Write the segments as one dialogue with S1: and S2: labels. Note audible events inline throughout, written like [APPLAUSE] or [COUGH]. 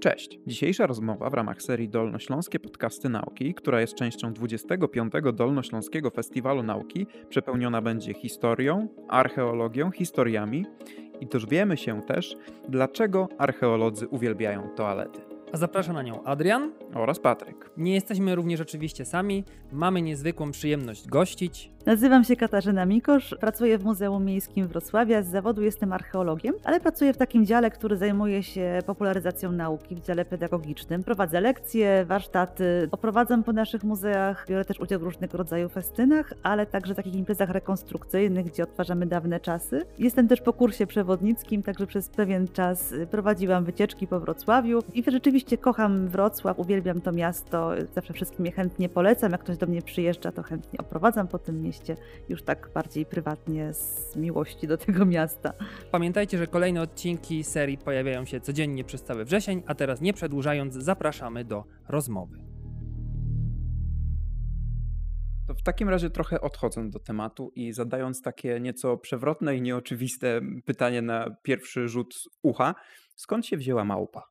S1: Cześć! Dzisiejsza rozmowa w ramach serii Dolnośląskie Podcasty Nauki, która jest częścią 25. Dolnośląskiego Festiwalu Nauki, przepełniona będzie historią, archeologią, historiami i dowiemy się też, dlaczego archeolodzy uwielbiają toalety.
S2: A zaprasza na nią Adrian
S1: oraz Patryk.
S2: Nie jesteśmy również oczywiście sami, mamy niezwykłą przyjemność gościć
S3: Nazywam się Katarzyna Mikosz, pracuję w Muzeum Miejskim Wrocławia. Z zawodu jestem archeologiem, ale pracuję w takim dziale, który zajmuje się popularyzacją nauki, w dziale pedagogicznym. Prowadzę lekcje, warsztaty, oprowadzam po naszych muzeach, biorę też udział w różnego rodzaju festynach, ale także takich imprezach rekonstrukcyjnych, gdzie odtwarzamy dawne czasy. Jestem też po kursie przewodnickim, także przez pewien czas prowadziłam wycieczki po Wrocławiu i rzeczywiście kocham Wrocław, uwielbiam to miasto, zawsze wszystkim je chętnie polecam. Jak ktoś do mnie przyjeżdża, to chętnie oprowadzam po tym mieście mieście, już tak bardziej prywatnie z miłości do tego miasta.
S2: Pamiętajcie, że kolejne odcinki serii pojawiają się codziennie przez cały wrzesień, a teraz nie przedłużając, zapraszamy do rozmowy.
S1: To w takim razie trochę odchodząc do tematu i zadając takie nieco przewrotne i nieoczywiste pytanie na pierwszy rzut ucha, skąd się wzięła małpa?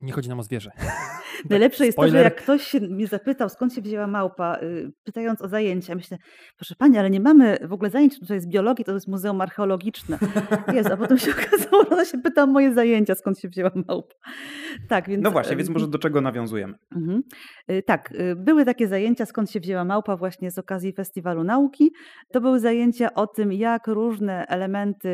S2: Nie chodzi nam o zwierzę. [LAUGHS]
S3: Najlepsze jest Spoiler. to, że jak ktoś się mnie zapytał, skąd się wzięła małpa, y, pytając o zajęcia, myślę, proszę pani, ale nie mamy w ogóle zajęć tutaj z biologii, to jest muzeum archeologiczne. [LAUGHS] Jest, a potem się okazało, że ona się pyta o moje zajęcia, skąd się wzięła małpa.
S1: Tak, więc, no właśnie, więc może do czego nawiązujemy? Mhm.
S3: Y, tak, y, były takie zajęcia, skąd się wzięła małpa właśnie z okazji Festiwalu Nauki. To były zajęcia o tym, jak różne elementy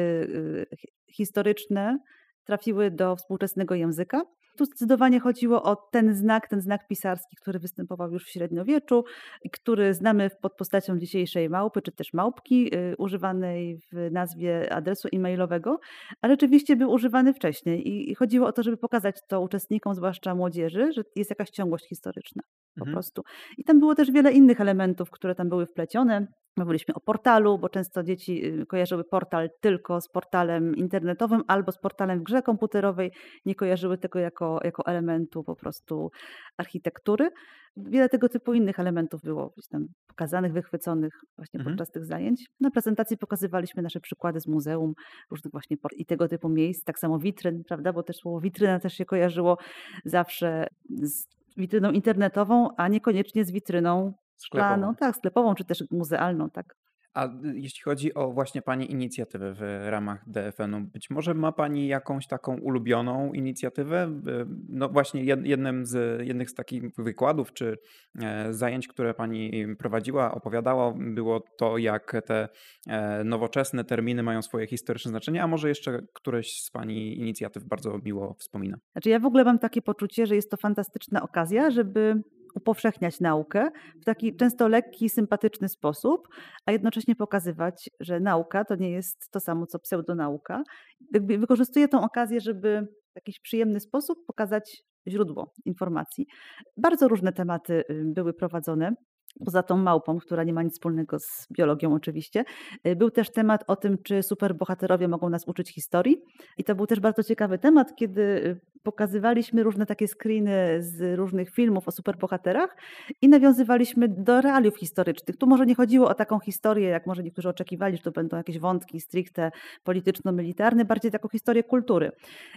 S3: historyczne trafiły do współczesnego języka. Tu zdecydowanie chodziło o ten znak, ten znak pisarski, który występował już w średniowieczu, który znamy pod postacią dzisiejszej małpy, czy też małpki, y, używanej w nazwie adresu e-mailowego, ale rzeczywiście był używany wcześniej i chodziło o to, żeby pokazać to uczestnikom, zwłaszcza młodzieży, że jest jakaś ciągłość historyczna po mhm. prostu. I tam było też wiele innych elementów, które tam były wplecione. Mówiliśmy o portalu, bo często dzieci y, kojarzyły portal tylko z portalem internetowym albo z portalem w grze komputerowej, nie kojarzyły tego jako, jako elementu po prostu architektury. Wiele tego typu innych elementów było tam pokazanych, wychwyconych właśnie mhm. podczas tych zajęć. Na prezentacji pokazywaliśmy nasze przykłady z muzeum, różnych właśnie i tego typu miejsc, tak samo witryn, prawda, bo też słowo witryna też się kojarzyło zawsze z witryną internetową, a niekoniecznie z witryną szklaną, tak, sklepową czy też muzealną, tak.
S1: A jeśli chodzi o właśnie Pani inicjatywę w ramach DFN-u, być może ma Pani jakąś taką ulubioną inicjatywę? No właśnie jednym z, jednych z takich wykładów czy e, zajęć, które Pani prowadziła, opowiadała, było to, jak te e, nowoczesne terminy mają swoje historyczne znaczenie, a może jeszcze któreś z Pani inicjatyw bardzo miło wspomina?
S3: Znaczy ja w ogóle mam takie poczucie, że jest to fantastyczna okazja, żeby upowszechniać naukę w taki często lekki, sympatyczny sposób, a jednocześnie pokazywać, że nauka to nie jest to samo co pseudonauka. Jakby wykorzystuję tę okazję, żeby w jakiś przyjemny sposób pokazać źródło informacji. Bardzo różne tematy y, były prowadzone poza tą małpą, która nie ma nic wspólnego z biologią oczywiście, y, był też temat o tym, czy superbohaterowie mogą nas uczyć historii. I to był też bardzo ciekawy temat, kiedy y, pokazywaliśmy różne takie screeny z różnych filmów o superbohaterach i nawiązywaliśmy do realiów historycznych. Tu może nie chodziło o taką historię, jak może niektórzy oczekiwali, że to będą jakieś wątki stricte polityczno-militarne, bardziej taką historię kultury.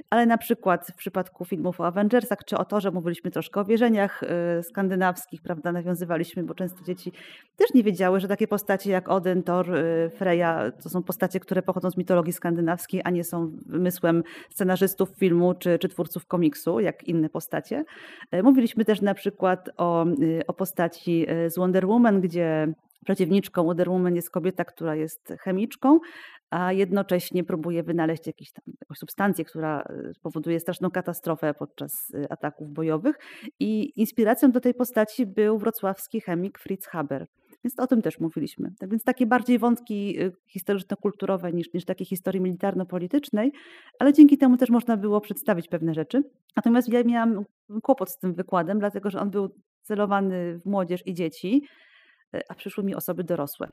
S3: Ale na przykład w przypadku filmów o Avengersach czy o to, że mówiliśmy troszkę o wierzeniach y, skandynawskich, prawda, nawiązywaliśmy, bo często dzieci też nie wiedziały, że takie postacie jak Odyn, Thor, y, Freya to są postacie, które pochodzą z mitologii skandynawskiej, a nie są wymysłem scenarzystów filmu czy, czy twórców komiksu, jak inne postacie. E, mówiliśmy też na przykład o, y, o postaci y, z Wonder Woman, gdzie Przeciwniczką Wonder Woman jest kobieta, która jest chemiczką, a jednocześnie próbuje wynaleźć jakiś tam, jakąś substancję, która spowoduje straszną katastrofę podczas ataków bojowych. I inspiracją do tej postaci był wrocławski chemik Fritz Haber. Więc o tym też mówiliśmy. Tak więc takie bardziej wątki y, historyczno-kulturowe niż, niż takie historii militarno-politycznej, ale dzięki temu też można było przedstawić pewne rzeczy. Natomiast ja miałam kłopot z tym wykładem, dlatego że on był celowany w młodzież i dzieci, a przyszły mi osoby dorosłe.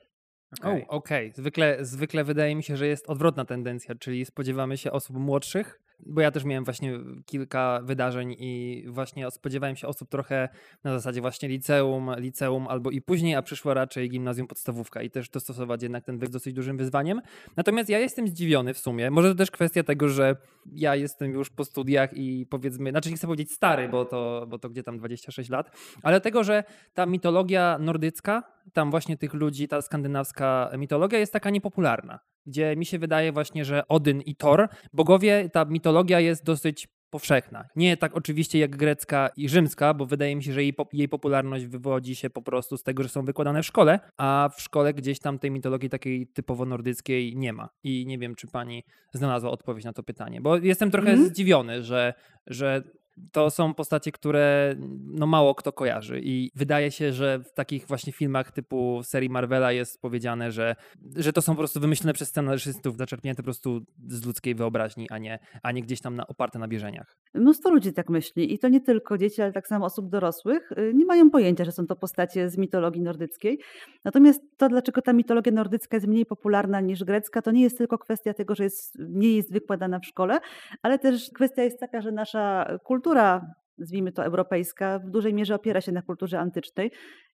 S2: Okej, okay. okay. zwykle, zwykle wydaje mi się, że jest odwrotna tendencja, czyli spodziewamy się osób młodszych, bo ja też miałem właśnie kilka wydarzeń i właśnie spodziewałem się osób trochę na zasadzie właśnie liceum, liceum albo i później, a przyszło raczej gimnazjum podstawówka i też dostosować jednak ten wyk dosyć dużym wyzwaniem. Natomiast ja jestem zdziwiony w sumie. Może to też kwestia tego, że ja jestem już po studiach i powiedzmy, znaczy nie chcę powiedzieć stary, bo to, bo to gdzie tam 26 lat, ale tego, że ta mitologia nordycka, tam właśnie tych ludzi, ta skandynawska mitologia jest taka niepopularna gdzie mi się wydaje właśnie, że Odyn i Thor, bogowie, ta mitologia jest dosyć powszechna. Nie tak oczywiście jak grecka i rzymska, bo wydaje mi się, że jej, jej popularność wywodzi się po prostu z tego, że są wykładane w szkole, a w szkole gdzieś tam tej mitologii takiej typowo nordyckiej nie ma. I nie wiem, czy pani znalazła odpowiedź na to pytanie, bo jestem trochę mm. zdziwiony, że, że to są postacie, które no mało kto kojarzy i wydaje się, że w takich właśnie filmach typu serii Marvela jest powiedziane, że, że to są po prostu wymyślone przez scenarzystów, zaczerpnięte po prostu z ludzkiej wyobraźni, a nie, a nie gdzieś tam na, oparte na bierzeniach.
S3: Mnóstwo ludzi tak myśli i to nie tylko dzieci, ale tak samo osób dorosłych y, nie mają pojęcia, że są to postacie z mitologii nordyckiej. Natomiast to, dlaczego ta mitologia nordycka jest mniej popularna niż grecka, to nie jest tylko kwestia tego, że jest, nie jest wykładana w szkole, ale też kwestia jest taka, że nasza kultura kultura, nazwijmy to europejska, w dużej mierze opiera się na kulturze antycznej.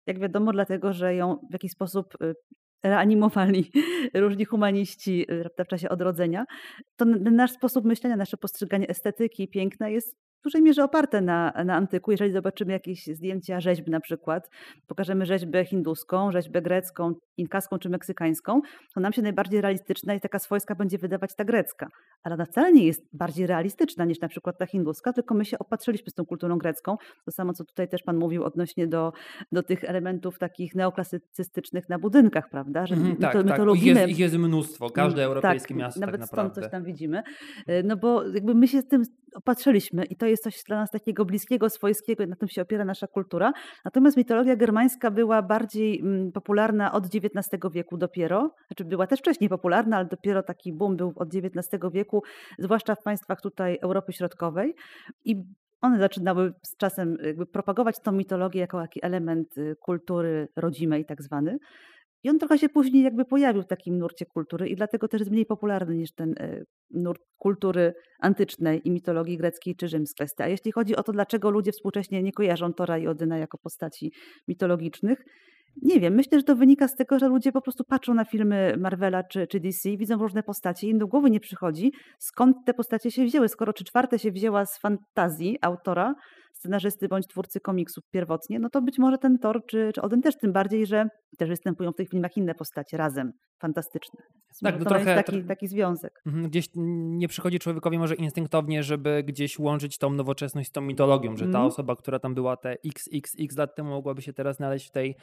S3: Jak wiadomo, dlatego, że ją w jakiś sposób y, reanimowali [LAUGHS] różni humaniści y, w czasie odrodzenia, to nasz sposób myślenia, nasze postrzeganie estetyki, piękna jest w dużej mierze oparte na, na antyku. Jeżeli zobaczymy jakieś zdjęcia rzeźby na przykład, pokażemy rzeźbę hinduską, rzeźbę grecką, inkaską czy meksykańską, to nam się najbardziej realistyczna i taka swojska będzie wydawać ta grecka. Ale ona wcale nie jest bardziej realistyczna niż na przykład ta hinduska, tylko my się opatrzyliśmy z tą kulturą grecką. To samo, co tutaj też Pan mówił odnośnie do, do tych elementów takich neoklasycystycznych na budynkach, prawda?
S2: Że mm, my tak, to, my tak. to lubimy. Ich jest, ich jest mnóstwo, każde mm, europejskie tak, miasto
S3: nawet
S2: tak naprawdę.
S3: stąd coś tam widzimy. Y, no bo jakby my się z tym opatrzyliśmy i to jest coś dla nas takiego bliskiego, swojskiego i na tym się opiera nasza kultura. Natomiast mitologia germańska była bardziej mm, popularna od XIX wieku dopiero, znaczy była też wcześniej popularna, ale dopiero taki boom był od XIX wieku, zwłaszcza w państwach tutaj Europy Środkowej i one zaczynały z czasem propagować tą mitologię jako taki element y, kultury rodzimej tak zwany. I on trochę się później jakby pojawił w takim nurcie kultury i dlatego też jest mniej popularny niż ten e, nurt kultury antycznej i mitologii greckiej czy rzymskiej. A jeśli chodzi o to, dlaczego ludzie współcześnie nie kojarzą Tora i Odyna jako postaci mitologicznych, nie wiem, myślę, że to wynika z tego, że ludzie po prostu patrzą na filmy Marvela czy, czy DC, widzą różne postacie i im do głowy nie przychodzi, skąd te postacie się wzięły. Skoro czy czwarte się wzięła z fantazji autora, scenarzysty bądź twórcy komiksów pierwotnie, no to być może ten Thor czy, czy Odin też, tym bardziej, że też występują w tych filmach inne postacie razem, fantastyczne.
S2: Tak,
S3: to
S2: trochę,
S3: jest taki, taki związek.
S2: Mhm, gdzieś nie przychodzi człowiekowi może instynktownie, żeby gdzieś łączyć tą nowoczesność z tą mitologią, że ta mm. osoba, która tam była te xxx lat temu mogłaby się teraz znaleźć w tej,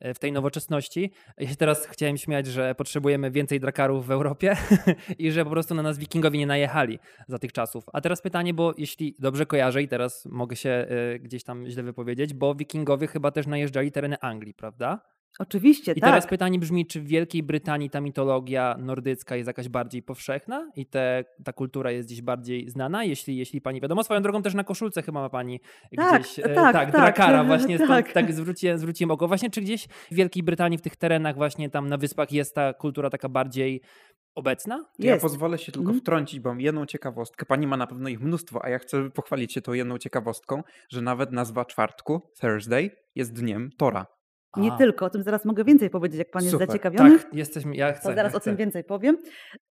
S2: w tej nowoczesności. Ja się teraz chciałem śmiać, że potrzebujemy więcej drakarów w Europie [LAUGHS] i że po prostu na nas wikingowie nie najechali za tych czasów. A teraz pytanie, bo jeśli dobrze kojarzę i teraz mogę się Y, gdzieś tam źle wypowiedzieć, bo wikingowie chyba też najeżdżali tereny Anglii, prawda?
S3: Oczywiście,
S2: I
S3: tak.
S2: teraz pytanie brzmi, czy w Wielkiej Brytanii ta mitologia nordycka jest jakaś bardziej powszechna i te, ta kultura jest gdzieś bardziej znana? Jeśli, jeśli pani wiadomo, swoją drogą też na koszulce chyba ma pani tak, gdzieś, tak, tak, tak Drakara właśnie, [LAUGHS] tak, tak zwróciłem, zwróciłem oko. Właśnie, czy gdzieś w Wielkiej Brytanii, w tych terenach właśnie tam na wyspach jest ta kultura taka bardziej obecna?
S1: Ja pozwolę się tylko mhm. wtrącić, bo mam jedną ciekawostkę. Pani ma na pewno ich mnóstwo, a ja chcę pochwalić się tą jedną ciekawostką, że nawet nazwa czwartku, Thursday, jest dniem Tora.
S3: Nie tylko, o tym zaraz mogę więcej powiedzieć, jak pan Super. jest zaciekawiony.
S2: Tak, jesteśmy, ja chcę.
S3: To zaraz
S2: ja
S3: o tym więcej powiem,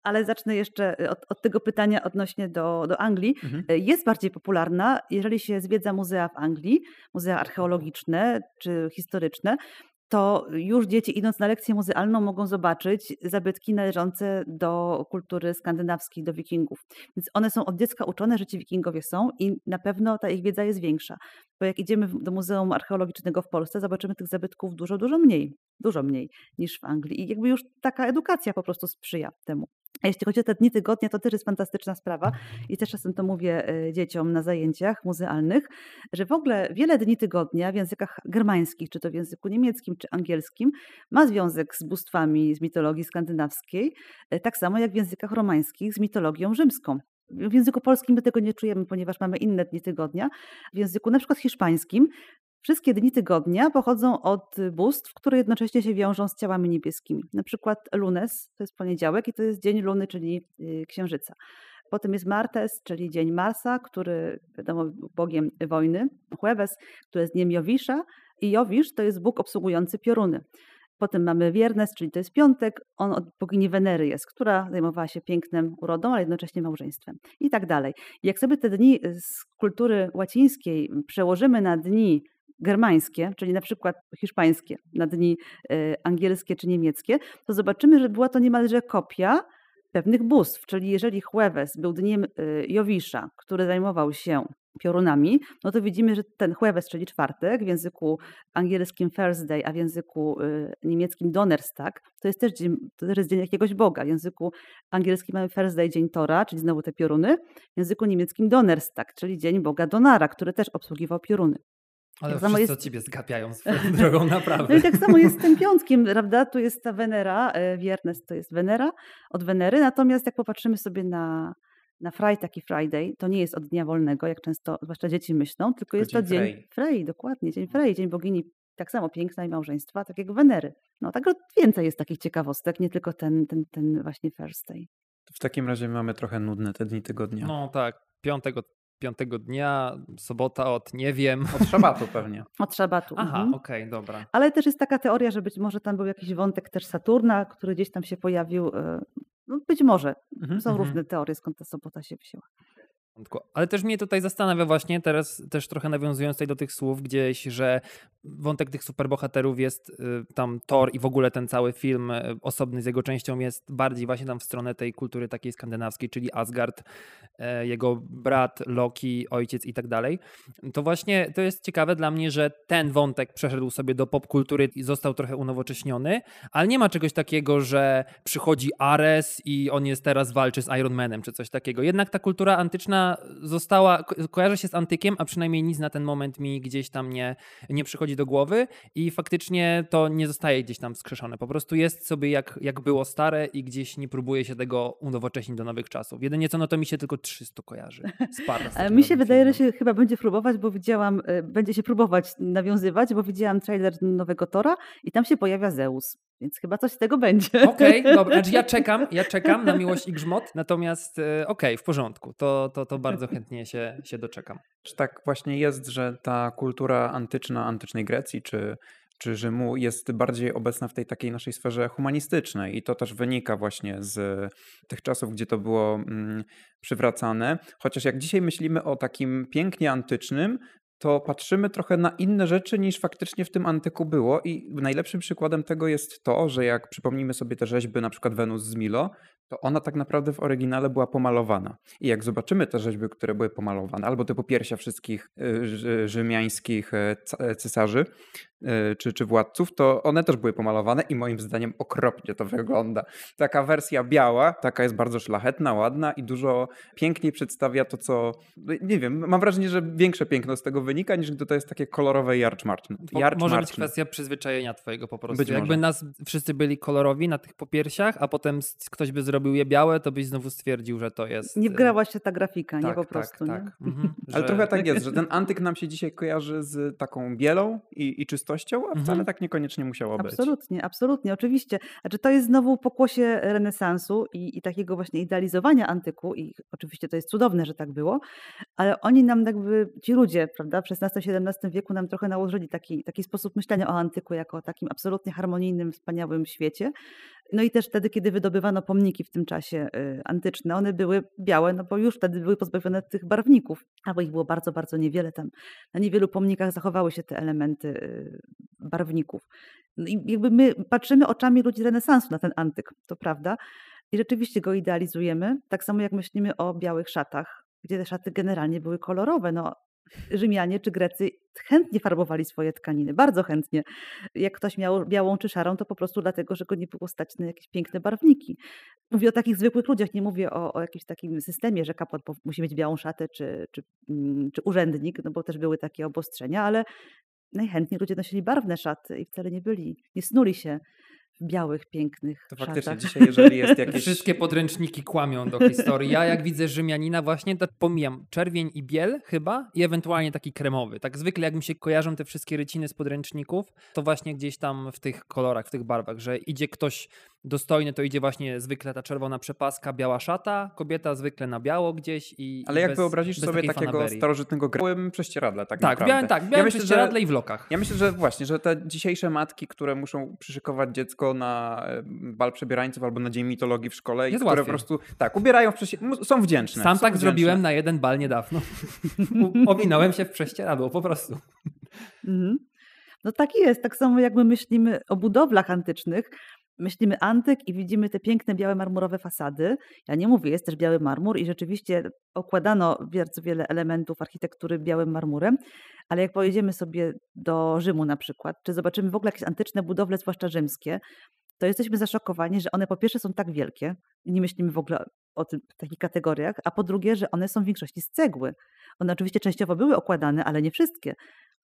S3: ale zacznę jeszcze y, od, od tego pytania odnośnie do, do Anglii. Mhm. Y, jest bardziej popularna, jeżeli się zwiedza muzea w Anglii, muzea archeologiczne czy historyczne, to już dzieci idąc na lekcję muzealną mogą zobaczyć zabytki należące do kultury skandynawskiej, do wikingów. Więc one są od dziecka uczone, że ci wikingowie są i na pewno ta ich wiedza jest większa. Bo jak idziemy do Muzeum Archeologicznego w Polsce, zobaczymy tych zabytków dużo, dużo mniej, dużo mniej niż w Anglii. I jakby już taka edukacja po prostu sprzyja temu. Jeśli chodzi o te dni tygodnia, to też jest fantastyczna sprawa i też czasem to mówię e, dzieciom na zajęciach muzealnych, że w ogóle wiele dni tygodnia w językach germańskich, czy to w języku niemieckim, czy angielskim, ma związek z bóstwami z mitologii skandynawskiej, e, tak samo jak w językach romańskich z mitologią rzymską. W języku polskim my tego nie czujemy, ponieważ mamy inne dni tygodnia. W języku na przykład hiszpańskim Wszystkie dni tygodnia pochodzą od bóstw, które jednocześnie się wiążą z ciałami niebieskimi. Na przykład lunes to jest poniedziałek i to jest dzień luny, czyli y, księżyca. Potem jest Martes, czyli dzień Marsa, który wiadomo bogiem wojny. Jueves, który jest dniem Jowisza. I Jowisz to jest bóg obsługujący pioruny. Potem mamy Wiernes, czyli to jest piątek. On od bogini Wenery jest, która zajmowała się pięknem, urodą, ale jednocześnie małżeństwem. I tak dalej. Jak sobie te dni z kultury łacińskiej przełożymy na dni germańskie, czyli na przykład hiszpańskie, na dni y, angielskie czy niemieckie, to zobaczymy, że była to niemalże kopia pewnych bóstw. Czyli jeżeli Jueves był dniem y, Jowisza, który zajmował się piorunami, no to widzimy, że ten Jueves, czyli czwartek, w języku angielskim Thursday, a w języku y, niemieckim Donnerstag, to jest też dzień, to jest dzień jakiegoś Boga. W języku angielskim mamy Thursday, dzień Tora, czyli znowu te pioruny. W języku niemieckim Donnerstag, czyli dzień Boga Donara, który też obsługiwał pioruny.
S2: Ale tak wszyscy jest... od ciebie zgapiają swoją [LAUGHS] drogą, naprawdę.
S3: No i tak samo jest z tym piątkiem, prawda? Tu jest ta Wenera, Wiernes to jest Wenera, od Wenery, natomiast jak popatrzymy sobie na, na Freitag i Friday, to nie jest od dnia wolnego, jak często zwłaszcza dzieci myślą, tylko jest to dzień Frey. Frey, dokładnie, dzień Frey, dzień bogini tak samo piękna i małżeństwa, tak jak Wenery. No tak więcej jest takich ciekawostek, nie tylko ten, ten, ten właśnie Thursday.
S1: W takim razie mamy trochę nudne te dni tygodnia.
S2: No tak, piątego piątego dnia, sobota od nie wiem.
S1: Od szabatu pewnie. [LAUGHS]
S3: Od szabatu.
S2: Aha, mhm. okej, okay, dobra.
S3: Ale też jest taka teoria, że być może tam był jakiś wątek też Saturna, który gdzieś tam się pojawił. E, no być może. Mhm, Są mhm. różne teorie, skąd ta sobota się wzięła.
S2: Ale też mnie tutaj zastanawia właśnie teraz też trochę nawiązując tutaj do tych słów gdzieś, że wątek tych superbohaterów jest y, tam Thor i w ogóle ten cały film y, osobny z jego częścią jest bardziej właśnie tam w stronę tej kultury takiej skandynawskiej, czyli Asgard, e, jego brat, Loki, ojciec i tak dalej. To właśnie to jest ciekawe dla mnie, że ten wątek przeszedł sobie do popkultury i został trochę unowocześniony, ale nie ma czegoś takiego, że przychodzi Ares i on jest teraz walczy z Iron Manem czy coś takiego. Jednak ta kultura antyczna została, ko kojarzy się z antykiem, a przynajmniej nic na ten moment mi gdzieś tam nie, nie przychodzi do głowy i faktycznie to nie zostaje gdzieś tam wskrzeszone. Po prostu jest sobie jak, jak było stare i gdzieś nie próbuje się tego unowocześnić do nowych czasów. Jedynie co, no to mi się tylko 300 kojarzy. [LAUGHS]
S3: Mi się wydaje, że się chyba będzie próbować, bo widziałam, y, będzie się próbować nawiązywać, bo widziałam trailer nowego Tora i tam się pojawia Zeus. Więc chyba coś z tego będzie.
S2: Okej, okay, [LAUGHS] dobra. Znaczy ja czekam, ja czekam na miłość i grzmot, natomiast y, okej, okay, w porządku. To, to, to bardzo chętnie się, się doczekam.
S1: Czy tak właśnie jest, że ta kultura antyczna, antycznej Grecji czy, czy Rzymu jest bardziej obecna w tej takiej naszej sferze humanistycznej i to też wynika właśnie z tych czasów, gdzie to było mm, przywracane. Chociaż jak dzisiaj myślimy o takim pięknie antycznym, to patrzymy trochę na inne rzeczy niż faktycznie w tym antyku było. I najlepszym przykładem tego jest to, że jak przypomnimy sobie te rzeźby, na przykład Wenus z Milo, to ona tak naprawdę w oryginale była pomalowana. I jak zobaczymy te rzeźby, które były pomalowane, albo te popiersia wszystkich y, rzymiańskich e, e, cesarzy, czy, czy władców, to one też były pomalowane i moim zdaniem okropnie to wygląda. Taka wersja biała, taka jest bardzo szlachetna, ładna i dużo piękniej przedstawia to, co. Nie wiem, mam wrażenie, że większe piękno z tego wynika, niż gdy to jest takie kolorowe jarczmarczne.
S2: Może być kwestia przyzwyczajenia twojego po prostu. Być Jakby może. nas wszyscy byli kolorowi na tych popiersiach, a potem ktoś by zrobił je białe, to byś znowu stwierdził, że to jest.
S3: Nie wgrała się ta grafika, tak, nie po tak, prostu. Tak, nie? [LAUGHS]
S1: Mhm, Ale że... trochę tak jest, że [LAUGHS] ten antyk nam się dzisiaj kojarzy z taką bielą i, i czystą wartością, a wcale mhm. tak niekoniecznie musiało
S3: być. Absolutnie, absolutnie, oczywiście. Znaczy, to jest znowu pokłosie renesansu i, i takiego właśnie idealizowania antyku i oczywiście to jest cudowne, że tak było, ale oni nam jakby, ci ludzie, prawda, w XVI-XVII wieku nam trochę nałożyli taki, taki sposób myślenia o antyku jako o takim absolutnie harmonijnym, wspaniałym świecie. No i też wtedy, kiedy wydobywano pomniki w tym czasie y, antyczne, one były białe, no bo już wtedy były pozbawione tych barwników, albo ich było bardzo, bardzo niewiele tam. Na niewielu pomnikach zachowały się te elementy y, barwników. No i jakby my patrzymy oczami ludzi renesansu na ten antyk, to prawda, i rzeczywiście go idealizujemy, tak samo jak myślimy o białych szatach, gdzie te szaty generalnie były kolorowe. No, Rzymianie czy Grecy chętnie farbowali swoje tkaniny, bardzo chętnie. Jak ktoś miał białą czy szarą, to po prostu dlatego, że go nie było stać na jakieś piękne barwniki. Mówię o takich zwykłych ludziach, nie mówię o, o jakimś takim systemie, że kapłan musi mieć białą szatę czy, czy, mm, czy urzędnik, no bo też były takie obostrzenia, ale najchętniej ludzie nosili barwne szaty i wcale nie byli, nie snuli się białych, pięknych To faktycznie szatach.
S1: dzisiaj, jeżeli jest [LAUGHS] jakieś...
S2: Wszystkie podręczniki kłamią do historii. Ja jak widzę Rzymianina właśnie, to pomijam czerwień i biel chyba i ewentualnie taki kremowy. Tak zwykle jak mi się kojarzą te wszystkie ryciny z podręczników, to właśnie gdzieś tam w tych kolorach, w tych barwach, że idzie ktoś dostojny to idzie właśnie zwykle ta czerwona przepaska, biała szata, kobieta zwykle na biało gdzieś i
S1: Ale
S2: i
S1: jak
S2: bez,
S1: wyobrazisz
S2: bez
S1: sobie takiego
S2: fanaberii.
S1: starożytnego gra- białym prześcieradle tak,
S2: Tak,
S1: naprawdę.
S2: białym, tak, białym
S1: ja myślę, że,
S2: prześcieradle i w lokach.
S1: ja myślę, że właśnie, że te dzisiejsze matki, które muszą przyszykować dziecko na bal przebierańców albo na dzień mitologii w szkole i
S2: Jest
S1: które
S2: łatwiej.
S1: po prostu tak, ubierają w prześci- są wdzięczne.
S2: Sam
S1: są
S2: tak
S1: wdzięczne.
S2: zrobiłem na jeden bal niedawno. Owinąłem się w prześcieradło, po prostu.
S3: Mhm. No tak jest. Tak samo jak my myślimy o budowlach antycznych, myślimy antyk i widzimy te piękne białe marmurowe fasady. Ja nie mówię, jest też biały marmur i rzeczywiście okładano bardzo wiele elementów architektury białym marmurem, ale jak pojedziemy sobie do Rzymu na przykład, czy zobaczymy w ogóle jakieś antyczne budowle, zwłaszcza rzymskie, to jesteśmy zaszokowani, że one po pierwsze są tak wielkie, nie myślimy w ogóle o tym w takich kategoriach, a po drugie, że one są w większości z cegły. One oczywiście częściowo były okładane, ale nie wszystkie.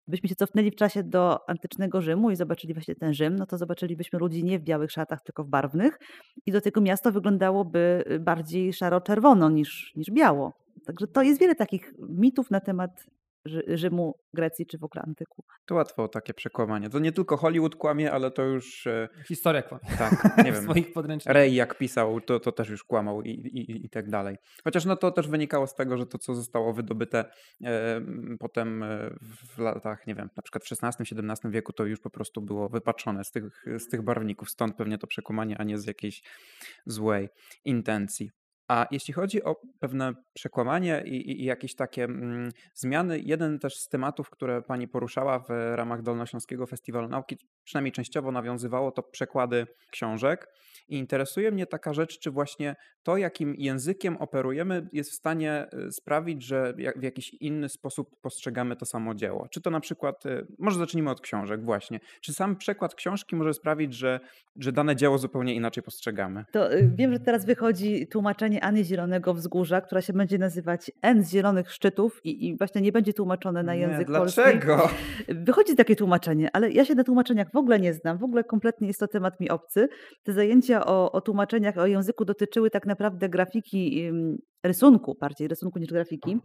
S3: Byśmy się cofnęli w czasie do antycznego Rzymu i zobaczyli właśnie ten Rzym, no to zobaczylibyśmy ludzi nie w białych szatach, tylko w barwnych i do tego miasto wyglądałoby y, bardziej szaro-czerwono niż, niż biało. Także to jest wiele takich mitów na temat Rzymu, Grecji czy w ogóle antyku.
S1: To łatwo takie przekłamanie. To nie tylko Hollywood kłamie, ale to już e,
S2: Historia kłamie.
S1: tak, [LAUGHS] nie wiem.
S2: swoich podręcznikach.
S1: Ray jak pisał, to, to też już kłamał i, i, i tak dalej. Chociaż no to też wynikało z tego, że to, co zostało wydobyte e, potem e, w latach, nie wiem, na przykład w XVI-XVII wieku, to już po prostu było wypaczone z tych, z tych barwników. Stąd pewnie to przekłamanie, a nie z jakiejś złej intencji. A jeśli chodzi o pewne przekłamanie i, i, i jakieś takie mm, zmiany, jeden też z tematów, które pani poruszała w ramach Dolnośląskiego Festiwalu Nauki, przynajmniej częściowo nawiązywało to przekłady książek. I interesuje mnie taka rzecz, czy właśnie to, jakim językiem operujemy, jest w stanie y, sprawić, że w jakiś inny sposób postrzegamy to samo dzieło. Czy to na przykład, y, może zacznijmy od książek właśnie. Czy sam przekład książki może sprawić, że, że dane dzieło zupełnie inaczej postrzegamy?
S3: To y, wiem, że teraz wychodzi tłumaczenie Any Zielonego Wzgórza, która się będzie nazywać N z Zielonych Szczytów i, i właśnie nie będzie tłumaczone na
S1: Nie,
S3: język polski.
S1: dlaczego?
S3: Wychodzi takie tłumaczenie, ale ja się na tłumaczeniach w ogóle nie znam, w ogóle kompletnie jest to temat mi obcy. Te zajęcia o, o tłumaczeniach, o języku dotyczyły tak naprawdę grafiki, rysunku, bardziej rysunku niż grafiki.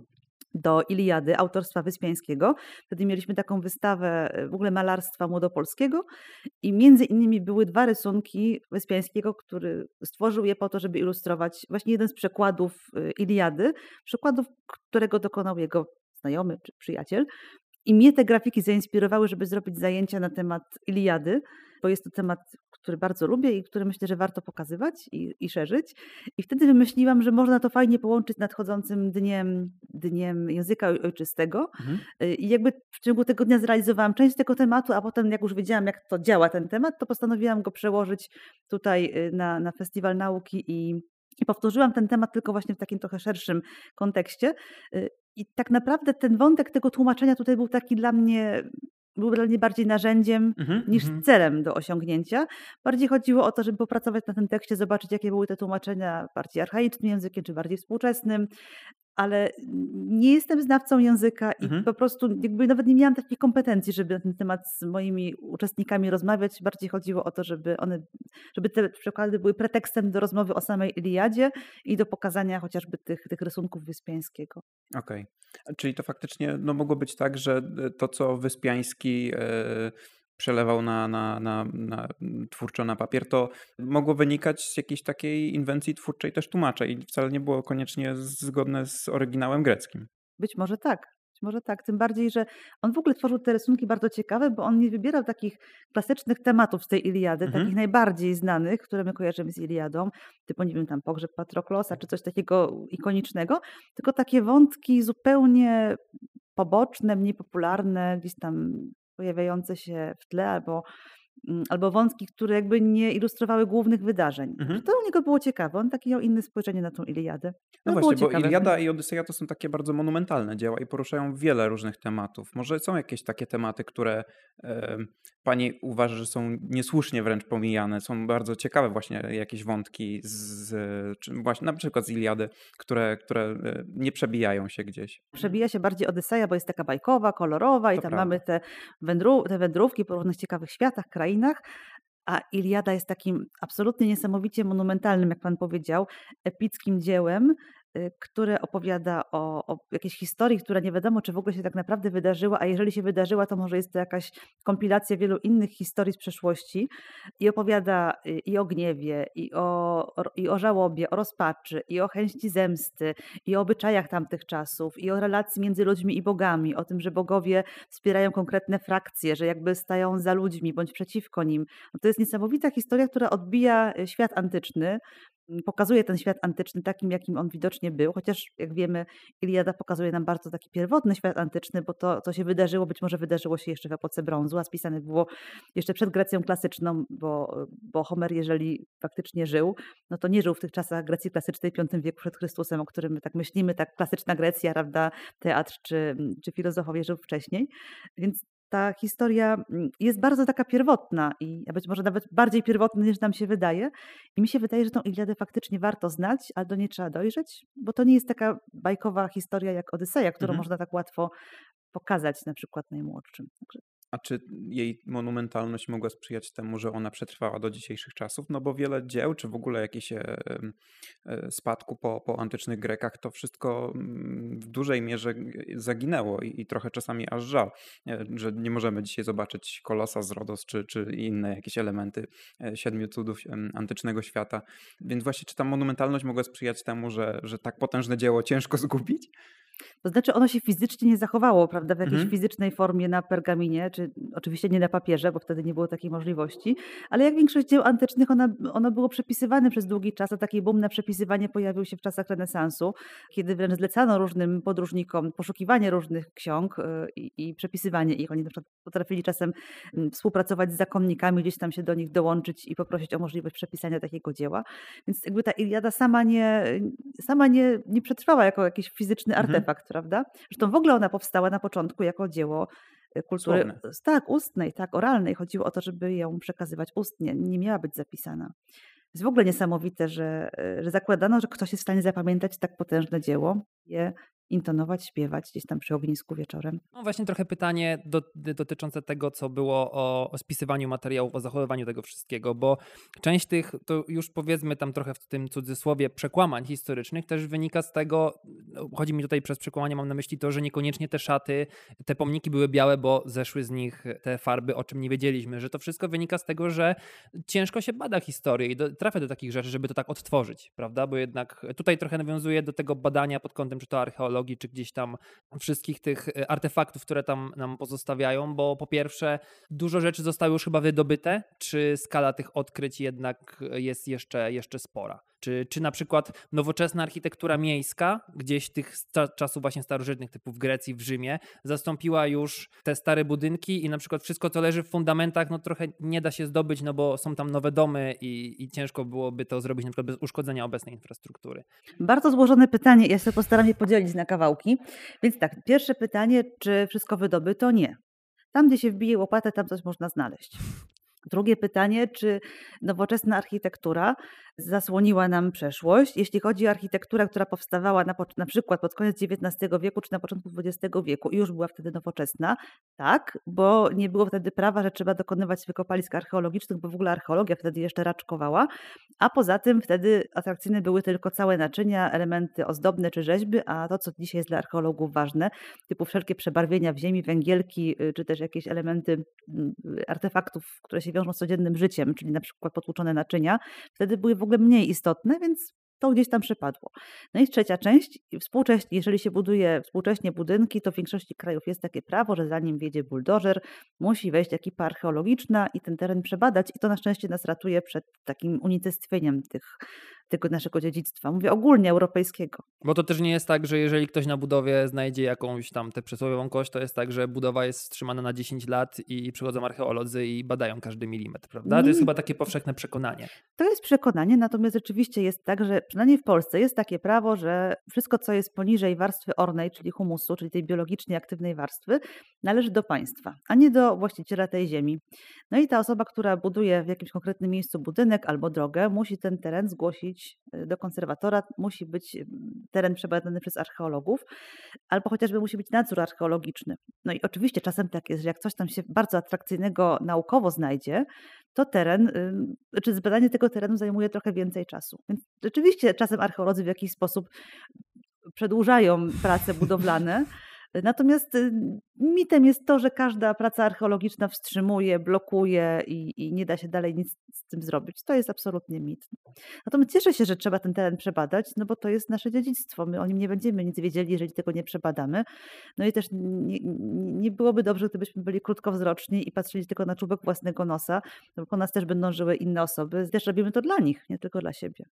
S3: Do Iliady autorstwa Wyspiańskiego. Wtedy mieliśmy taką wystawę y, w ogóle malarstwa młodopolskiego i między innymi były dwa rysunki Wyspiańskiego, który stworzył je po to, żeby ilustrować właśnie jeden z przekładów y, Iliady, przekładów, którego dokonał jego znajomy czy przyjaciel. I mnie te grafiki zainspirowały, żeby zrobić zajęcia na temat Iliady, bo jest to temat, który bardzo lubię i który myślę, że warto pokazywać i, i szerzyć. I wtedy wymyśliłam, że można to fajnie połączyć z nadchodzącym dniem, dniem języka oj- ojczystego.
S1: Mhm.
S3: Y, I jakby w ciągu tego dnia zrealizowałam część tego tematu, a potem jak już wiedziałam, jak to działa ten temat, to postanowiłam go przełożyć tutaj y, na, na Festiwal Nauki i, i powtórzyłam ten temat tylko właśnie w takim trochę szerszym kontekście. Y, I tak naprawdę ten wątek tego tłumaczenia tutaj był taki dla mnie, był dla mnie bardziej narzędziem
S1: Mhm,
S3: niż
S1: mhm.
S3: celem do osiągnięcia. Bardziej chodziło o to, żeby popracować na tym tekście, zobaczyć, jakie były te tłumaczenia bardziej archaicznym językiem, czy bardziej współczesnym. Ale nie jestem znawcą języka i
S1: Mhm.
S3: po prostu jakby nawet nie miałam takich kompetencji, żeby na ten temat z moimi uczestnikami rozmawiać. Bardziej chodziło o to, żeby one, żeby te przykłady były pretekstem do rozmowy o samej Iliadzie i do pokazania chociażby tych, tych rysunków Wyspiańskiego.
S1: Okej. Czyli to faktycznie no, mogło być tak, że e, to, co Wyspiański e, przelewał na, na, na, na twórczo na papier, to mogło wynikać z jakiejś takiej inwencji twórczej też tłumacza i wcale nie było koniecznie zgodne z oryginałem greckim.
S3: Być może tak. Być może tak. Tym bardziej, że on w ogóle tworzył te rysunki bardzo ciekawe, bo on nie wybierał takich klasycznych tematów z tej Iliady,
S1: Mhm.
S3: takich najbardziej znanych, które my kojarzymy z Iliadą, typu, nie wiem, tam pogrzeb Patroklosa, czy coś takiego ikonicznego, tylko takie wątki zupełnie poboczne, mniej popularne, gdzieś tam pojawiające się w tle albo albo wątki, które jakby nie ilustrowały głównych wydarzeń.
S1: Mhm.
S3: To u niego było ciekawe. On takie miał inne spojrzenie na tą Iliadę.
S1: No
S3: było
S1: właśnie, bo. Iliada i Odyseja to są takie bardzo monumentalne dzieła i poruszają wiele różnych tematów. Może są jakieś takie tematy, które e, pani uważa, że są niesłusznie wręcz pomijane, są bardzo ciekawe właśnie jakieś wątki z, właśnie na przykład z Iliady, które, które e, nie przebijają się gdzieś.
S3: przebija się bardziej Odyseja, bo jest taka bajkowa, kolorowa i
S1: To
S3: tam
S1: prawda.
S3: mamy te, wędru, te wędrówki po różnych ciekawych światach, A Iliada jest takim absolutnie niesamowicie monumentalnym, jak pan powiedział, epickim dziełem, y, które opowiada o, o jakiejś historii, która nie wiadomo, czy w ogóle się tak naprawdę wydarzyła, a jeżeli się wydarzyła, to może jest to jakaś kompilacja wielu innych historii z przeszłości i opowiada y, i o gniewie, i o, i o żałobie, o rozpaczy, i o chęci zemsty, i o obyczajach tamtych czasów, i o relacji między ludźmi i bogami, o tym, że bogowie wspierają konkretne frakcje, że jakby stają za ludźmi bądź przeciwko nim. No to jest niesamowita historia, która odbija y, świat antyczny, pokazuje ten świat antyczny takim, jakim on widocznie był, chociaż jak wiemy, Iliada pokazuje nam bardzo taki pierwotny świat antyczny, bo to, co się wydarzyło, być może wydarzyło się jeszcze w epoce brązu, a spisane było jeszcze przed Grecją klasyczną, bo, bo Homer, jeżeli faktycznie żył, no to nie żył w tych czasach Grecji klasycznej V wieku przed Chrystusem, o którym my tak myślimy, tak klasyczna Grecja, prawda, teatr czy, czy filozofowie żył wcześniej. Więc ta historia mm, jest bardzo taka pierwotna i być może nawet bardziej pierwotna niż nam się wydaje. I mi się wydaje, że tą Iliadę faktycznie warto znać, ale do niej trzeba dojrzeć, bo to nie jest taka bajkowa historia jak Odyseja, którą mhm. można tak łatwo pokazać na przykład najmłodszym. Także
S1: a czy jej monumentalność mogła sprzyjać temu, że ona przetrwała do dzisiejszych czasów? No bo wiele dzieł, czy w ogóle jakieś e, e, spadku po, po antycznych Grekach, to wszystko mm, w dużej mierze zaginęło i, i trochę czasami aż żal, e, że nie możemy dzisiaj zobaczyć Kolosa z Rodos, czy, czy inne jakieś elementy siedmiu cudów antycznego świata. Więc właśnie, czy ta monumentalność mogła sprzyjać temu, że, że tak potężne dzieło ciężko [LAUGHS] zgubić?
S3: To znaczy ono się fizycznie nie zachowało, prawda, w jakiejś mhm. fizycznej formie na pergaminie, czy oczywiście nie na papierze, bo wtedy nie było takiej możliwości, ale jak większość dzieł antycznych, ono, ono było przepisywane przez długi czas, a taki boom na przepisywanie pojawił się w czasach renesansu, kiedy wręcz zlecano różnym podróżnikom poszukiwanie różnych ksiąg y, i, i przepisywanie ich. Oni na przykład potrafili czasem mm, współpracować z zakonnikami, gdzieś tam się do nich dołączyć i poprosić o możliwość przepisania takiego dzieła. Więc jakby ta Iliada sama nie, sama nie, nie przetrwała jako jakiś fizyczny mhm. artefakt. Fakt, prawda? Zresztą w ogóle ona powstała na początku jako dzieło y, kultury Słowne. tak, ustnej, tak, oralnej. Chodziło o to, żeby ją przekazywać ustnie, nie miała być zapisana. Jest w ogóle niesamowite, że, y, że zakładano, że ktoś jest w stanie zapamiętać tak potężne dzieło, je intonować, śpiewać gdzieś tam przy ognisku wieczorem.
S2: No właśnie trochę pytanie do, dotyczące tego, co było o, o, spisywaniu materiałów, o zachowywaniu tego wszystkiego, bo część tych, to już powiedzmy tam trochę w tym cudzysłowie, przekłamań historycznych też wynika z tego, no, chodzi mi tutaj przez przekłamanie, mam na myśli to, że niekoniecznie te szaty, te pomniki były białe, bo zeszły z nich te farby, o czym nie wiedzieliśmy, że to wszystko wynika z tego, że ciężko się bada historię i do, trafia do takich rzeczy, żeby to tak odtworzyć, prawda, bo jednak tutaj trochę nawiązuje do tego badania pod kątem, czy to archeologii, czy gdzieś tam wszystkich tych e, artefaktów, które tam nam pozostawiają, bo po pierwsze dużo rzeczy zostały już chyba wydobyte, czy skala tych odkryć jednak jest jeszcze, jeszcze spora. Czy, czy na przykład nowoczesna architektura miejska, gdzieś tych czasów właśnie starożytnych, typu w Grecji, w Rzymie, zastąpiła już te stare budynki i na przykład wszystko, co leży w fundamentach, no trochę nie da się zdobyć, no bo są tam nowe domy i, i ciężko byłoby to zrobić na przykład bez uszkodzenia obecnej infrastruktury.
S3: Bardzo złożone pytanie, ja się postaram je podzielić na kawałki. Więc tak, pierwsze pytanie, czy wszystko wydobyto? Nie. Tam, gdzie się wbije łopatę, tam coś można znaleźć. Drugie pytanie, czy nowoczesna architektura zasłoniła nam przeszłość? Jeśli chodzi o architekturę, która powstawała na, na przykład pod koniec XIX wieku czy na początku XX wieku i już była wtedy nowoczesna, tak, bo nie było wtedy prawa, że trzeba dokonywać wykopalisk archeologicznych, bo w ogóle archeologia wtedy jeszcze raczkowała, a poza tym wtedy atrakcyjne były tylko całe naczynia, elementy ozdobne czy rzeźby, a to, co dzisiaj jest dla archeologów ważne, typu wszelkie przebarwienia w ziemi, węgielki, y, czy też jakieś elementy mm, artefaktów, które się wiążą z codziennym życiem, czyli na przykład potłuczone naczynia, wtedy były w ogóle mniej istotne, więc to gdzieś tam przypadło. No i trzecia część, współcześnie, jeżeli się buduje współcześnie budynki, to w większości krajów jest takie prawo, że zanim wjedzie buldożer, musi wejść ekipa archeologiczna i ten teren przebadać i to na szczęście nas ratuje przed takim unicestwieniem tych tego naszego dziedzictwa. Mówię ogólnie europejskiego.
S2: Bo to też nie jest tak, że jeżeli ktoś na budowie znajdzie jakąś tam tę przysłowiową kość, to jest tak, że budowa jest wstrzymana na 10 lat i przychodzą archeolodzy i badają każdy milimetr, prawda? To jest chyba takie powszechne przekonanie.
S3: To jest przekonanie, natomiast rzeczywiście jest tak, że przynajmniej w Polsce jest takie prawo, że wszystko, co jest poniżej warstwy ornej, czyli humusu, czyli tej biologicznie aktywnej warstwy, należy do państwa, a nie do właściciela tej ziemi. No i ta osoba, która buduje w jakimś konkretnym miejscu budynek albo drogę, musi ten teren zgłosić zgłosić y, do konserwatora, musi być y, teren przebadany przez archeologów, albo chociażby musi być nadzór archeologiczny. No i oczywiście czasem tak jest, że jak coś tam się bardzo atrakcyjnego naukowo znajdzie, to teren, czy znaczy zbadanie tego terenu zajmuje trochę więcej czasu. Więc rzeczywiście czasem archeolodzy w jakiś sposób przedłużają prace budowlane, Natomiast y, mitem jest to, że każda praca archeologiczna wstrzymuje, blokuje i, i, nie da się dalej nic z tym zrobić. To jest absolutnie mit. Natomiast cieszę się, że trzeba ten teren przebadać, no bo to jest nasze dziedzictwo. My o nim nie będziemy nic wiedzieli, jeżeli tego nie przebadamy. No i też nie, nie byłoby dobrze, gdybyśmy byli krótkowzroczni i patrzyli tylko na czubek własnego nosa, bo po nas też będą żyły inne osoby. Też robimy to dla nich, nie tylko dla siebie.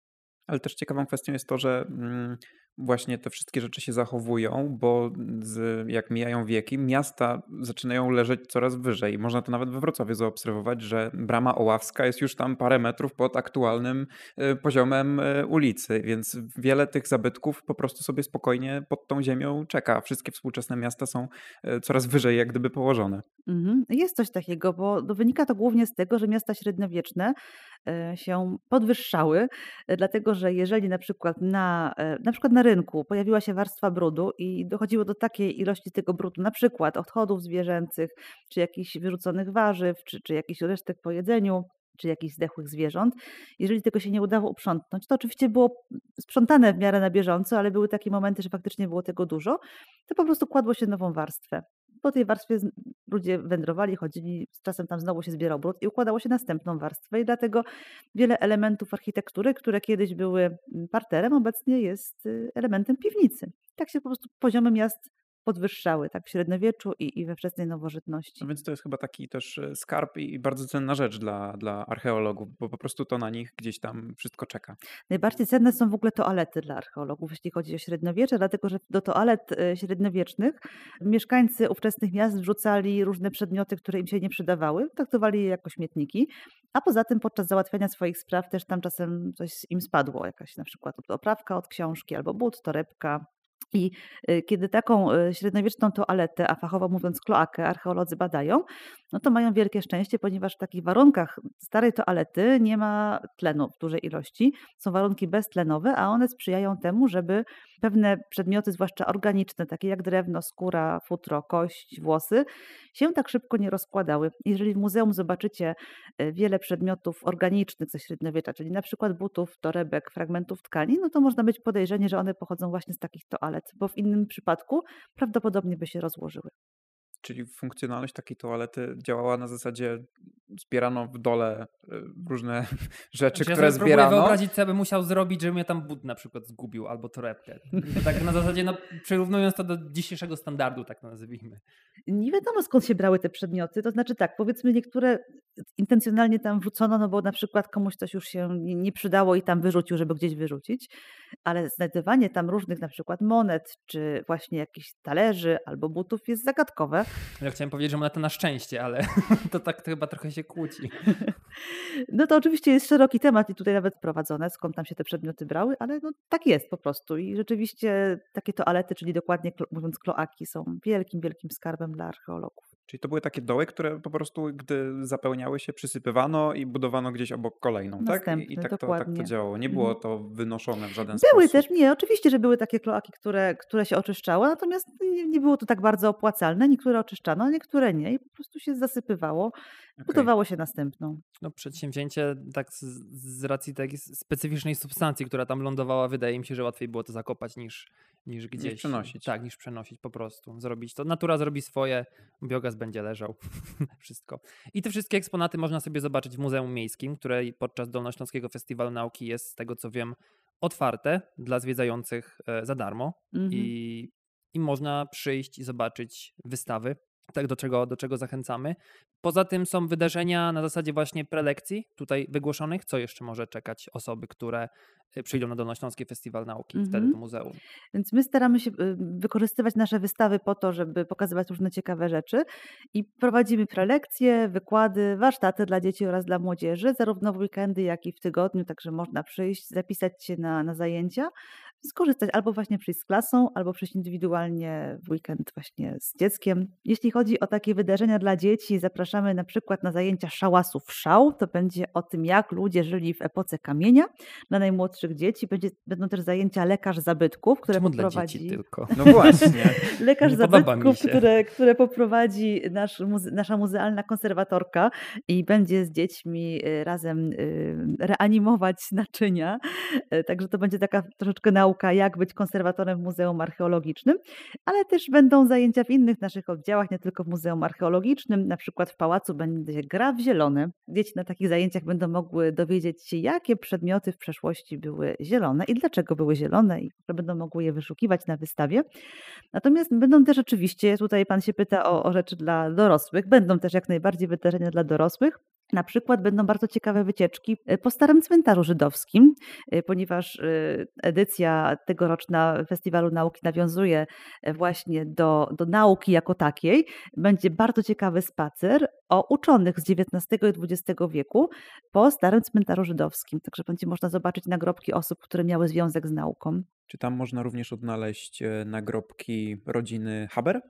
S1: Ale też ciekawą kwestią jest to, że mm, właśnie te wszystkie rzeczy się zachowują, bo z, jak mijają wieki, miasta zaczynają leżeć coraz wyżej. Można to nawet we Wrocławiu zaobserwować, że brama Oławska jest już tam parę metrów pod aktualnym y, poziomem y, ulicy, więc wiele tych zabytków po prostu sobie spokojnie pod tą ziemią czeka. Wszystkie współczesne miasta są y, coraz wyżej jak gdyby położone.
S3: Mhm. Jest coś takiego, bo wynika to głównie z tego, że miasta średniowieczne się podwyższały, dlatego że jeżeli na przykład na, na przykład na rynku pojawiła się warstwa brudu i dochodziło do takiej ilości tego brudu, na przykład odchodów zwierzęcych, czy jakichś wyrzuconych warzyw, czy, czy jakichś resztek po jedzeniu, czy jakichś zdechłych zwierząt. Jeżeli tego się nie udało uprzątnąć, to oczywiście było sprzątane w miarę na bieżąco, ale były takie momenty, że faktycznie było tego dużo, to po prostu kładło się nową warstwę. Po tej warstwie ludzie wędrowali, chodzili, z czasem tam znowu się zbierał brud i układało się następną warstwę. I dlatego wiele elementów architektury, które kiedyś były mm, parterem, obecnie jest y, elementem piwnicy. Tak się po prostu poziomy miast podwyższały tak w średniowieczu i, i we wczesnej nowożytności.
S1: No więc to jest chyba taki też e, skarb i bardzo cenna rzecz dla, dla archeologów, bo po prostu to na nich gdzieś tam wszystko czeka.
S3: Najbardziej cenne są w ogóle toalety dla archeologów, jeśli chodzi o średniowiecze, dlatego że do toalet e, średniowiecznych mieszkańcy ówczesnych miast wrzucali różne przedmioty, które im się nie przydawały, traktowali je jako śmietniki, a poza tym podczas załatwiania swoich spraw też tam czasem coś im spadło, jakaś na przykład oprawka od książki albo but, torebka, i y, kiedy taką y, średniowieczną toaletę, a fachowo mówiąc kloakę, archeolodzy badają, no to mają wielkie szczęście, ponieważ w takich warunkach starej toalety nie ma tlenu w dużej ilości. Są warunki beztlenowe, a one sprzyjają temu, żeby pewne przedmioty, zwłaszcza organiczne, takie jak drewno, skóra, futro, kość, włosy, się tak szybko nie rozkładały. Jeżeli w muzeum zobaczycie e, wiele przedmiotów organicznych ze średniowiecza, czyli na przykład butów, torebek, fragmentów tkani, no to można mieć podejrzenie, że one pochodzą właśnie z takich toalet, bo w innym przypadku prawdopodobnie by się rozłożyły.
S1: Czyli funkcjonalność takiej toalety działała na zasadzie zbierano w dole y, różne [LAUGHS] rzeczy,
S2: znaczy,
S1: które
S2: ja
S1: zbierano.
S2: Ja wyobrazić, co by musiał zrobić, żeby mnie tam but na przykład zgubił albo torebkę. tak na zasadzie, no, przyrównując to do dzisiejszego standardu, tak nazwijmy.
S3: Nie wiadomo skąd się brały te przedmioty. To znaczy tak, powiedzmy niektóre intencjonalnie tam wrzucono, no bo na przykład komuś coś już się nie przydało i tam wyrzucił, żeby gdzieś wyrzucić, ale znajdowanie tam różnych na przykład monet, czy właśnie jakichś talerzy albo butów jest zagadkowe.
S2: Ja chciałem powiedzieć, że moneta na szczęście, ale [LAUGHS] to tak to chyba trochę się kłóci.
S3: No to oczywiście jest szeroki temat i tutaj nawet prowadzone, skąd tam się te przedmioty brały, ale no, tak jest po prostu i rzeczywiście takie toalety, czyli dokładnie mówiąc kloaki są wielkim, wielkim skarbem dla archeologów.
S1: Czyli to były takie doły, które po prostu, gdy zapełniały się, przysypywano i budowano gdzieś obok kolejną, tak? I, i tak, to, tak to działało. Nie było mhm. to wynoszone w żaden
S3: były
S1: sposób.
S3: Były też, nie, oczywiście, że były takie kloaki, które, które się oczyszczały, natomiast nie, nie było to tak bardzo opłacalne. Niektóre oczyszczano, niektóre nie i po prostu się zasypywało. Budowało się następną.
S2: No przedsięwzięcie tak z, z racji takiej specyficznej substancji, która tam lądowała, wydaje mi się, że łatwiej było to zakopać niż, niż gdzieś.
S1: Niż przenosić.
S2: Tak, niż przenosić po prostu. Zrobić to. Natura zrobi swoje, biogaz będzie leżał. [LAUGHS] Wszystko. I te wszystkie eksponaty można sobie zobaczyć w Muzeum Miejskim, które podczas Dolnośląskiego Festiwalu Nauki jest, z tego co wiem, otwarte dla zwiedzających e, za darmo. Mhm. I, I można przyjść i zobaczyć wystawy tak, do czego, do czego zachęcamy. Poza tym są wydarzenia na zasadzie właśnie prelekcji tutaj wygłoszonych. Co jeszcze może czekać osoby, które y, przyjdą na Dolnośląski Festiwal Nauki, mm -hmm. wtedy do mhm. muzeum?
S3: Więc my staramy się y, wykorzystywać nasze wystawy po to, żeby pokazywać różne ciekawe rzeczy i prowadzimy prelekcje, wykłady, warsztaty dla dzieci oraz dla młodzieży, zarówno w weekendy, jak i w tygodniu, także można przyjść, zapisać się na, na zajęcia. Skorzystać albo właśnie przyjść z klasą, albo przyjść indywidualnie w weekend właśnie z dzieckiem. Jeśli chodzi o takie wydarzenia dla dzieci, zapraszamy na przykład na zajęcia szałasów szał. To będzie o tym, jak ludzie żyli w epoce kamienia. Dla najmłodszych dzieci będzie, będą też zajęcia lekarz zabytków, które
S2: Czemu
S3: poprowadzi...
S2: dla dzieci tylko? [LAUGHS]
S1: No właśnie.
S3: lekarz
S2: Nie
S3: zabytków, które, które poprowadzi nasz, muze- nasza muzealna konserwatorka i będzie z dziećmi y, razem y, reanimować naczynia. Y, Także to będzie taka troszeczkę nauka, jak być konserwatorem w Muzeum Archeologicznym, ale też będą zajęcia w innych naszych oddziałach, nie tylko w Muzeum Archeologicznym. Na przykład w pałacu będzie gra w zielone. Dzieci na takich zajęciach będą mogły dowiedzieć się, jakie przedmioty w przeszłości były zielone i dlaczego były zielone, i będą mogły je wyszukiwać na wystawie. Natomiast będą też oczywiście, tutaj Pan się pyta o, o rzeczy dla dorosłych, będą też jak najbardziej wydarzenia dla dorosłych. Na przykład będą bardzo ciekawe wycieczki y, po Starym Cmentarzu Żydowskim, y, ponieważ y, edycja tegoroczna Festiwalu Nauki nawiązuje e, właśnie do, do nauki jako takiej. Będzie bardzo ciekawy spacer o uczonych z XIX i XX wieku po Starym Cmentarzu Żydowskim. Także będzie można zobaczyć nagrobki osób, które miały związek z nauką.
S1: Czy tam można również odnaleźć e, nagrobki rodziny Haber?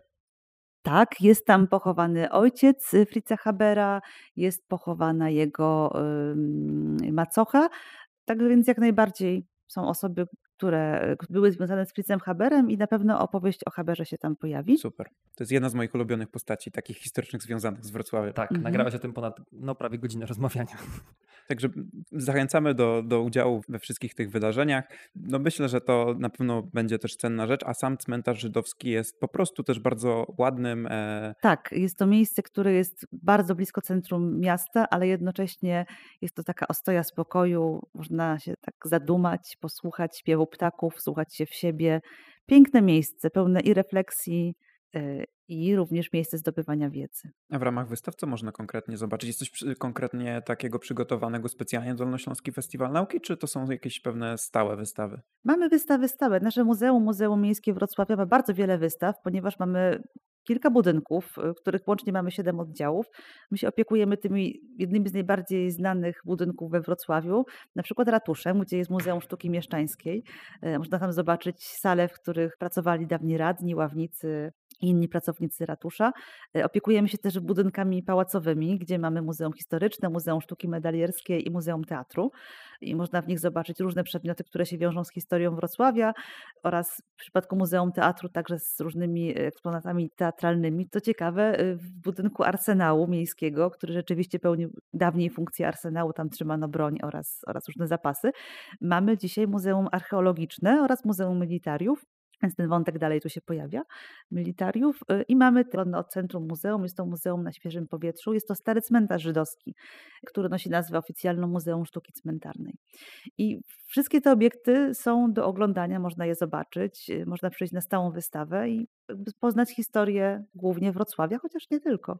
S3: Tak, jest tam pochowany ojciec y, Fritza Habera, jest pochowana jego macocha, tak więc jak najbardziej są osoby, które y, były związane z Fritzem Haberem i na pewno opowieść o Haberze się tam pojawi.
S1: Super. To jest jedna z moich ulubionych postaci, takich historycznych związanych z Wrocławiem.
S2: Tak,
S3: Mhm.
S2: nagrała się o tym ponad no, prawie godzinę rozmawiania. [LAUGHS]
S1: Także zachęcamy do, do udziału we wszystkich tych wydarzeniach. No myślę, że to na pewno będzie też cenna rzecz, a sam cmentarz żydowski jest po prostu też bardzo ładnym. E,
S3: Tak, jest to miejsce, które jest bardzo blisko centrum miasta, ale jednocześnie jest to taka ostoja spokoju. Można się tak zadumać, posłuchać śpiewu ptaków, słuchać się w siebie. Piękne miejsce, pełne i refleksji, y, i również miejsce zdobywania wiedzy.
S1: a w ramach wystaw co można konkretnie zobaczyć? Jest coś konkretnie takiego przygotowanego specjalnie do Dolnośląski Festiwal Nauki, czy to są jakieś pewne stałe wystawy?
S3: Mamy wystawy stałe. Nasze muzeum, Muzeum Miejskie Wrocławia ma bardzo wiele wystaw, ponieważ mamy kilka budynków, y, których łącznie mamy siedem oddziałów. My się opiekujemy tymi jednymi z najbardziej znanych budynków we Wrocławiu, na przykład ratuszem, gdzie jest Muzeum Sztuki Mieszczańskiej. E, Można tam zobaczyć sale, w których pracowali dawni radni, ławnicy inni pracownicy ratusza. E, Opiekujemy się też budynkami pałacowymi, gdzie mamy Muzeum Historyczne, Muzeum Sztuki Medalierskiej i Muzeum Teatru. I można w nich zobaczyć różne przedmioty, które się wiążą z historią Wrocławia oraz w przypadku Muzeum Teatru także z różnymi eksponatami teatralnymi. Co ciekawe, y, w budynku Arsenału Miejskiego, który rzeczywiście pełnił dawniej funkcję Arsenału, tam trzymano broń oraz, oraz różne zapasy, mamy dzisiaj Muzeum Archeologiczne oraz Muzeum Militariów. Więc ten wątek dalej tu się pojawia, militariów. y, I mamy od centrum muzeum, jest to muzeum na świeżym powietrzu. Jest to stary cmentarz żydowski, który nosi nazwę oficjalną Muzeum Sztuki Cmentarnej. I wszystkie te obiekty są do oglądania, można je zobaczyć, y, można przyjść na stałą wystawę i poznać historię głównie Wrocławia, chociaż nie tylko,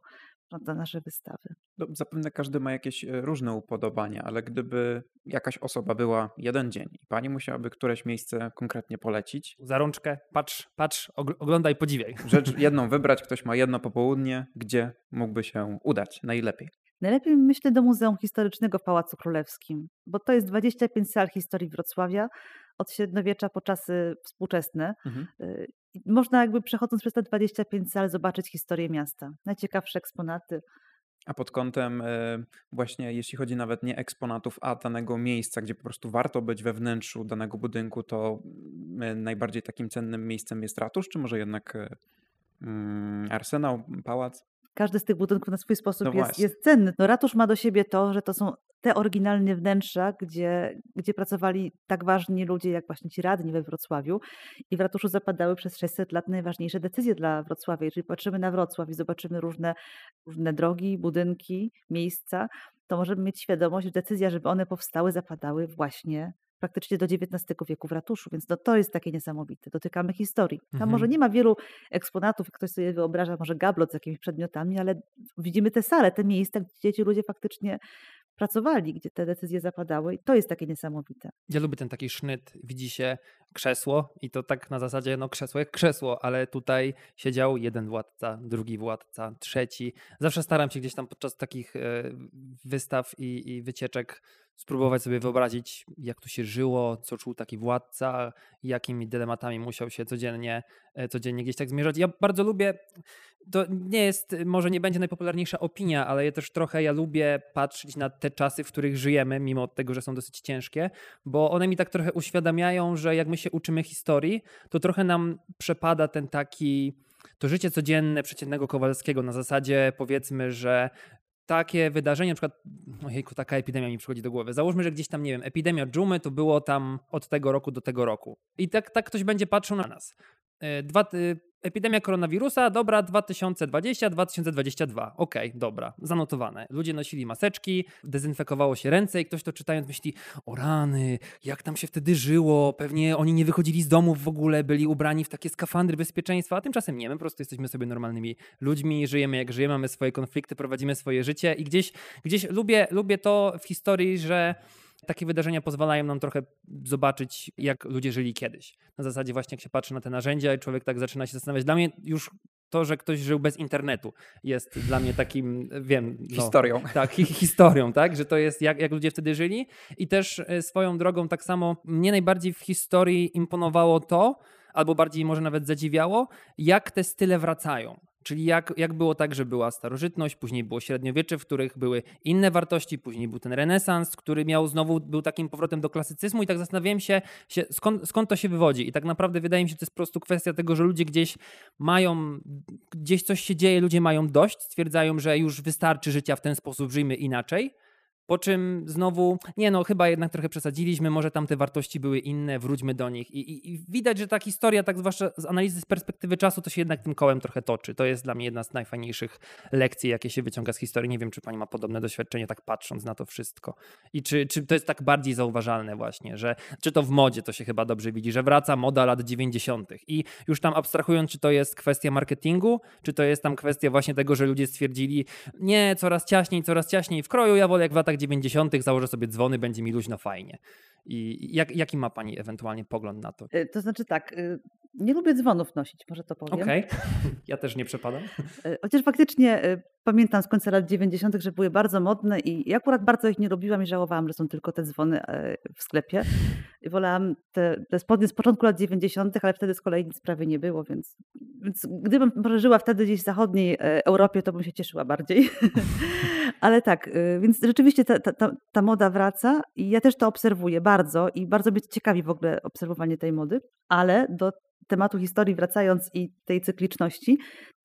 S3: prawda, nasze wystawy.
S1: No, zapewne każdy ma jakieś e, różne upodobania, ale gdyby jakaś osoba była jeden dzień i pani musiałaby któreś miejsce konkretnie polecić,
S2: Za rączkę, patrz, patrz, ogl- oglądaj, podziwiaj.
S1: rzecz [LAUGHS] jedną wybrać, ktoś ma jedno popołudnie, gdzie mógłby się udać najlepiej.
S3: Najlepiej myślę do Muzeum Historycznego w Pałacu Królewskim, bo to jest 25 sal historii Wrocławia, od średniowiecza po czasy współczesne.
S1: Mhm.
S3: Y, Można jakby przechodząc przez te 25 sal zobaczyć historię miasta. Najciekawsze eksponaty.
S1: A pod kątem e, właśnie, jeśli chodzi nawet nie eksponatów, a danego miejsca, gdzie po prostu warto być we wnętrzu danego budynku, to mm, najbardziej takim cennym miejscem jest ratusz, czy może jednak mm, arsenał, pałac?
S3: Każdy z tych budynków na swój sposób
S1: No
S3: jest, jest cenny. No ratusz ma do siebie to, że to są te oryginalne wnętrza, gdzie, gdzie pracowali tak ważni ludzie, jak właśnie ci radni we Wrocławiu. I w ratuszu zapadały przez 600 lat najważniejsze decyzje dla Wrocławia. Jeżeli patrzymy na Wrocław i zobaczymy różne, różne drogi, budynki, miejsca, to możemy mieć świadomość, że decyzja, żeby one powstały, zapadały właśnie praktycznie do XIX wieku w ratuszu, więc no to jest takie niesamowite. Dotykamy historii. Tam
S2: Mhm.
S3: może nie ma wielu eksponatów, ktoś sobie wyobraża, może gablot z jakimiś przedmiotami, ale widzimy te sale, te miejsca, gdzie ci ludzie faktycznie pracowali, gdzie te decyzje zapadały i to jest takie niesamowite.
S2: Ja lubię ten taki sznyt, widzi się krzesło i to tak na zasadzie, no krzesło jak krzesło, ale tutaj siedział jeden władca, drugi władca, trzeci. Zawsze staram się gdzieś tam podczas takich e, wystaw i, i wycieczek spróbować sobie wyobrazić, jak tu się żyło, co czuł taki władca, jakimi dylematami musiał się codziennie, e, codziennie gdzieś tak zmierzać. Ja bardzo lubię, to nie jest, może nie będzie najpopularniejsza opinia, ale ja też trochę ja lubię patrzeć na te czasy, w których żyjemy, mimo tego, że są dosyć ciężkie, bo one mi tak trochę uświadamiają, że jak my się uczymy historii, to trochę nam przepada ten taki to życie codzienne przeciętnego Kowalskiego na zasadzie powiedzmy, że takie wydarzenie, na przykład, ojejku, taka epidemia mi przychodzi do głowy. Załóżmy, że gdzieś tam, nie wiem, epidemia dżumy to było tam od tego roku do tego roku. I tak, tak ktoś będzie patrzył na nas. E, dwa, Epidemia koronawirusa, dobra, 2020-2022. Okej, okay, dobra, zanotowane. Ludzie nosili maseczki, dezynfekowało się ręce i ktoś to czytając myśli, o rany, jak tam się wtedy żyło, pewnie oni nie wychodzili z domów w ogóle, byli ubrani w takie skafandry bezpieczeństwa, a tymczasem nie, my po prostu jesteśmy sobie normalnymi ludźmi, żyjemy jak żyjemy, mamy swoje konflikty, prowadzimy swoje życie i gdzieś, gdzieś lubię, lubię to w historii, że takie wydarzenia pozwalają nam trochę zobaczyć, jak ludzie żyli kiedyś. Na zasadzie właśnie jak się patrzy na te narzędzia i człowiek tak zaczyna się zastanawiać. Dla mnie już to, że ktoś żył bez internetu jest dla mnie takim, wiem...
S1: No, historią.
S2: Tak, hi historią, tak? Że to jest jak, jak ludzie wtedy żyli i też e, swoją drogą tak samo mnie najbardziej w historii imponowało to, albo bardziej może nawet zadziwiało, jak te style wracają. Czyli jak, jak było tak, że była starożytność, później było średniowiecze, w których były inne wartości, później był ten renesans, który miał znowu, był takim powrotem do klasycyzmu i tak zastanawiałem się, się skąd, skąd to się wywodzi. I tak naprawdę wydaje mi się, że to jest po prostu kwestia tego, że ludzie gdzieś mają, gdzieś coś się dzieje, ludzie mają dość, stwierdzają, że już wystarczy życia w ten sposób, żyjmy inaczej po czym znowu, nie no, chyba jednak trochę przesadziliśmy, może tam te wartości były inne, wróćmy do nich. I, i, I, widać, że ta historia, tak zwłaszcza z analizy z perspektywy czasu, to się jednak tym kołem trochę toczy. To jest dla mnie jedna z najfajniejszych lekcji, jakie się wyciąga z historii. Nie wiem, czy pani ma podobne doświadczenie, tak patrząc na to wszystko. I czy, czy to jest tak bardziej zauważalne właśnie, że czy to w modzie to się chyba dobrze widzi, że wraca moda lat 90. I już tam abstrahując, czy to jest kwestia marketingu, czy to jest tam kwestia właśnie tego, że ludzie stwierdzili, nie, coraz ciaśniej, coraz ciaśniej w kroju, ja wolę jak w latach latach 90. założę sobie dzwony, będzie mi luźno fajnie. I jak, jaki ma Pani ewentualnie pogląd na to?
S3: E, to znaczy tak, y, nie lubię dzwonów nosić, może to powiem.
S2: Okej, okay. [LAUGHS] ja też nie przepadam. [LAUGHS]
S3: E, chociaż faktycznie e, pamiętam z końca lat 90., że były bardzo modne i ja akurat bardzo ich nie lubiłam i żałowałam, że są tylko te dzwony w sklepie. Wolałam te, te spodnie z początku lat 90., ale wtedy z kolei nic prawie nie było, więc, więc gdybym może żyła wtedy gdzieś w zachodniej Europie, to bym się cieszyła bardziej. [LAUGHS] ale tak, więc rzeczywiście ta, ta, ta moda wraca i ja też to obserwuję bardzo i bardzo mnie ciekawi w ogóle obserwowanie tej mody, ale do tematu historii wracając i tej cykliczności,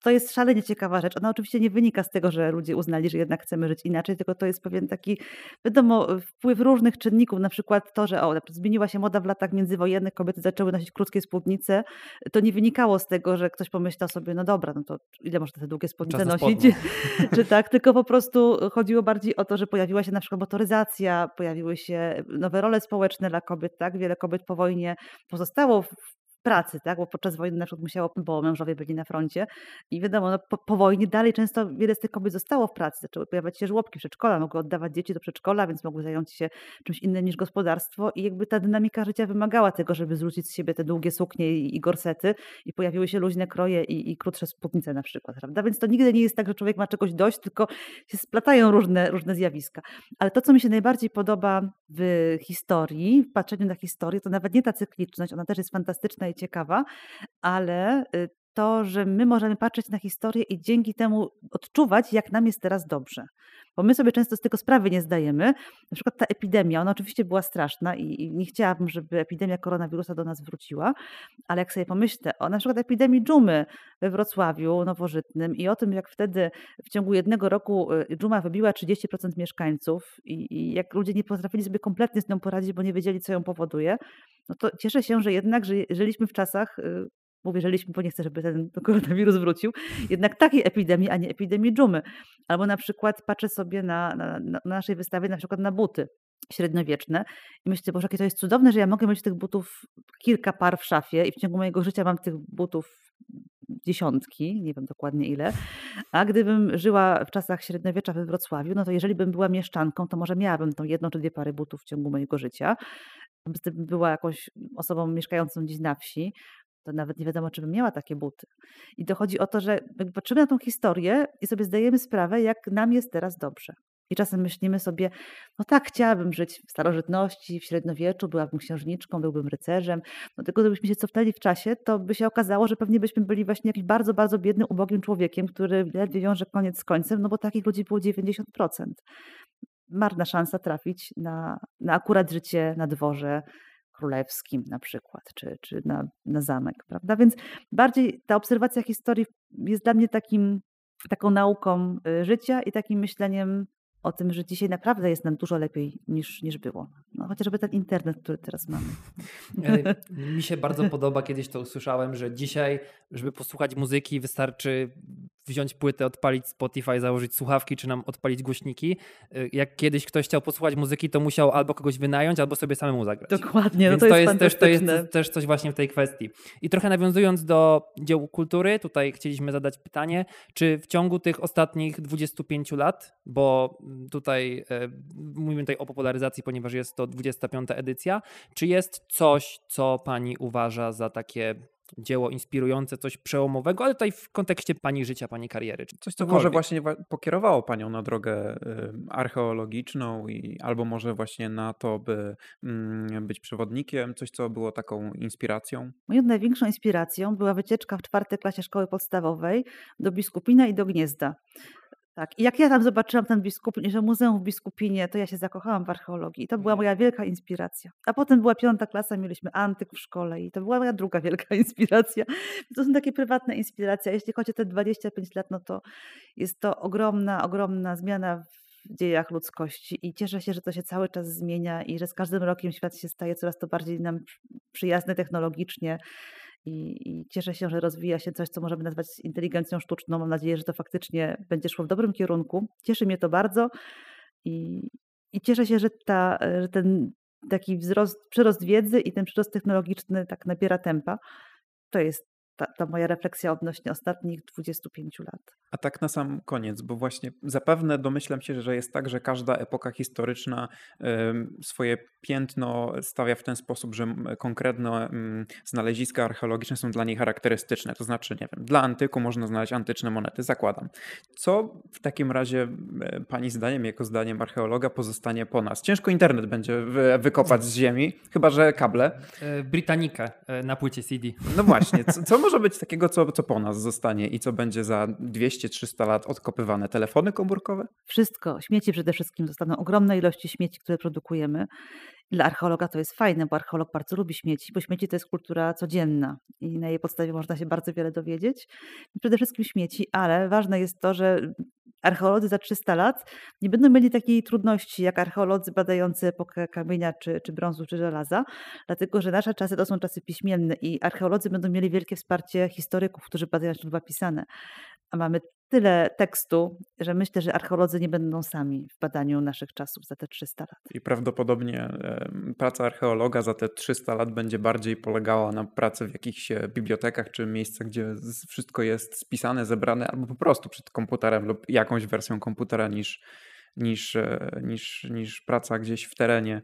S3: to jest szalenie ciekawa rzecz. Ona oczywiście nie wynika z tego, że ludzie uznali, że jednak chcemy żyć inaczej, tylko to jest pewien taki, wiadomo, wpływ różnych czynników, na przykład to, że o, zmieniła się moda w latach międzywojennych, kobiety zaczęły nosić krótkie spódnice. To nie wynikało z tego, że ktoś pomyślał sobie, no dobra, no to ile można te długie spódnice nosić? [LAUGHS] Czy tak, tylko po prostu chodziło bardziej o to, że pojawiła się na przykład motoryzacja, pojawiły się nowe role społeczne dla kobiet, tak? Wiele kobiet po wojnie pozostało w pracy, tak? bo podczas wojny na przykład musiało, bo mężowie byli na froncie i wiadomo, no, po, po, wojnie dalej często wiele z tych kobiet zostało w pracy, zaczęły pojawiać się żłobki, przedszkola, mogły oddawać dzieci do przedszkola, więc mogły zająć się czymś innym niż gospodarstwo i jakby ta dynamika życia wymagała tego, żeby zrzucić z siebie te długie suknie i, i gorsety i pojawiły się luźne kroje i, i krótsze spódnice na przykład, prawda? Więc to nigdy nie jest tak, że człowiek ma czegoś dość, tylko się splatają różne, różne zjawiska. Ale to, co mi się najbardziej podoba w historii, w patrzeniu na historię, to nawet nie ta cykliczność, ona też jest fantastyczna ciekawa, ale y, to, że my możemy patrzeć na historię i dzięki temu odczuwać, jak nam jest teraz dobrze. Bo my sobie często z tego sprawy nie zdajemy. Na przykład ta epidemia, ona oczywiście była straszna i, nie chciałabym, żeby epidemia koronawirusa do nas wróciła, ale jak sobie pomyślę o na przykład epidemii dżumy we Wrocławiu nowożytnym i o tym, jak wtedy w ciągu jednego roku y, dżuma wybiła 30% mieszkańców i, i jak ludzie nie potrafili sobie kompletnie z nią poradzić, bo nie wiedzieli, co ją powoduje, no to cieszę się, że jednak żyliśmy w czasach y, mówię, bo nie chcę, żeby ten koronawirus wrócił, jednak takiej epidemii, a nie epidemii dżumy. Albo na przykład patrzę sobie na, na, na naszej wystawie na przykład na buty średniowieczne i myślę, Boże, jakie to jest cudowne, że ja mogę mieć tych butów kilka par w szafie i w ciągu mojego życia mam tych butów dziesiątki, nie wiem dokładnie ile. A gdybym żyła w czasach średniowiecza we Wrocławiu, no to jeżeli bym była mieszczanką, to może miałabym tą jedną czy dwie pary butów w ciągu mojego życia. Gdybym była jakąś osobą mieszkającą gdzieś na wsi, to nawet nie wiadomo, czy bym miała takie buty. I dochodzi o to, że patrzymy na tą historię i sobie zdajemy sprawę, jak nam jest teraz dobrze. I czasem myślimy sobie, no tak, chciałabym żyć w starożytności, w średniowieczu, byłabym księżniczką, byłbym rycerzem. No tylko gdybyśmy się cofnęli w czasie, to by się okazało, że pewnie byśmy byli właśnie jakimś bardzo, bardzo biednym, ubogim człowiekiem, który ledwie wiąże koniec z końcem, no bo takich ludzi było 90%. Marna szansa trafić na, na akurat życie na dworze królewskim na przykład, czy, czy na, na zamek, prawda? Więc bardziej ta obserwacja historii jest dla mnie takim, taką nauką y, życia i takim myśleniem o tym, że dzisiaj naprawdę jest nam dużo lepiej niż, niż było. No, chociażby ten internet, który teraz mamy. [LAUGHS]
S2: Mi się bardzo podoba, kiedyś to usłyszałem, że dzisiaj, żeby posłuchać muzyki, wystarczy wziąć płytę, odpalić Spotify, założyć słuchawki, czy nam odpalić głośniki. Y, jak kiedyś ktoś chciał posłuchać muzyki, to musiał albo kogoś wynająć, albo sobie samemu zagrać.
S3: Dokładnie, no to, to, jest,
S2: też, to jest też coś właśnie w tej kwestii. I trochę nawiązując do dzieł kultury, tutaj chcieliśmy zadać pytanie, czy w ciągu tych ostatnich 25 lat, bo tutaj e, mówimy tutaj o popularyzacji, ponieważ jest to 25. edycja, czy jest coś, co pani uważa za takie dzieło inspirujące, coś przełomowego, ale tutaj w kontekście pani życia, pani kariery.
S1: Coś, co może właśnie pokierowało panią na drogę archeologiczną i albo może właśnie na to, by mm, być przewodnikiem, coś, co było taką inspiracją?
S3: Moją największą inspiracją była wycieczka w czwartej klasie szkoły podstawowej do Biskupina i do Gniezda. Tak. I jak ja tam zobaczyłam ten biskup, że muzeum w Biskupinie, to ja się zakochałam w archeologii. I to była moja wielka inspiracja. A potem była piąta klasa, mieliśmy antyk w szkole i to była moja druga [LAUGHS] wielka inspiracja. To są takie prywatne inspiracje. Jeśli chodzi o te 25 lat, no to jest to ogromna, ogromna zmiana w dziejach ludzkości i cieszę się, że to się cały czas zmienia i że z każdym rokiem świat się staje coraz to bardziej nam przyjazny technologicznie i, I, cieszę się, że rozwija się coś, co możemy nazwać inteligencją sztuczną. Mam nadzieję, że to faktycznie będzie szło w dobrym kierunku. Cieszy mnie to bardzo i, i cieszę się, że, ta, że ten taki wzrost, przyrost wiedzy i ten przyrost technologiczny tak nabiera tempa. To jest ta, ta, moja refleksja odnośnie ostatnich 25 lat.
S1: A tak na sam koniec, bo właśnie zapewne domyślam się, że jest tak, że każda epoka historyczna swoje piętno stawia w ten sposób, że konkretne znaleziska archeologiczne są dla niej charakterystyczne. To znaczy, nie wiem, dla antyku można znaleźć antyczne monety, zakładam. Co w takim razie pani zdaniem, jako zdaniem archeologa, pozostanie po nas? Ciężko internet będzie wykopać z ziemi, chyba że kable.
S2: E, Britannikę e, na płycie CD.
S1: No właśnie, co, co może być takiego, co, co po nas zostanie i co będzie za 200-300 lat odkopywane? Telefony komórkowe?
S3: Wszystko. Śmieci przede wszystkim zostaną. Ogromne ilości śmieci, które produkujemy. Dla archeologa to jest fajne, bo archeolog bardzo lubi śmieci, bo śmieci to jest kultura codzienna i na jej podstawie można się bardzo wiele dowiedzieć. Przede wszystkim śmieci, ale ważne jest to, że archeolodzy za 300 lat nie będą mieli takiej trudności jak archeolodzy badający epokę kamienia, czy, czy brązu, czy żelaza, dlatego że nasze czasy to są czasy piśmienne i archeolodzy będą mieli wielkie wsparcie historyków, którzy badają źródła pisane. A mamy tyle tekstu, że myślę, że archeolodzy nie będą sami w badaniu naszych czasów za te 300 lat.
S1: I prawdopodobnie praca archeologa za te 300 lat będzie bardziej polegała na pracy w jakichś e, bibliotekach czy miejscach, gdzie wszystko jest spisane, zebrane, albo po prostu przed komputerem lub jakąś wersją komputera niż, niż, e, niż, niż praca gdzieś w terenie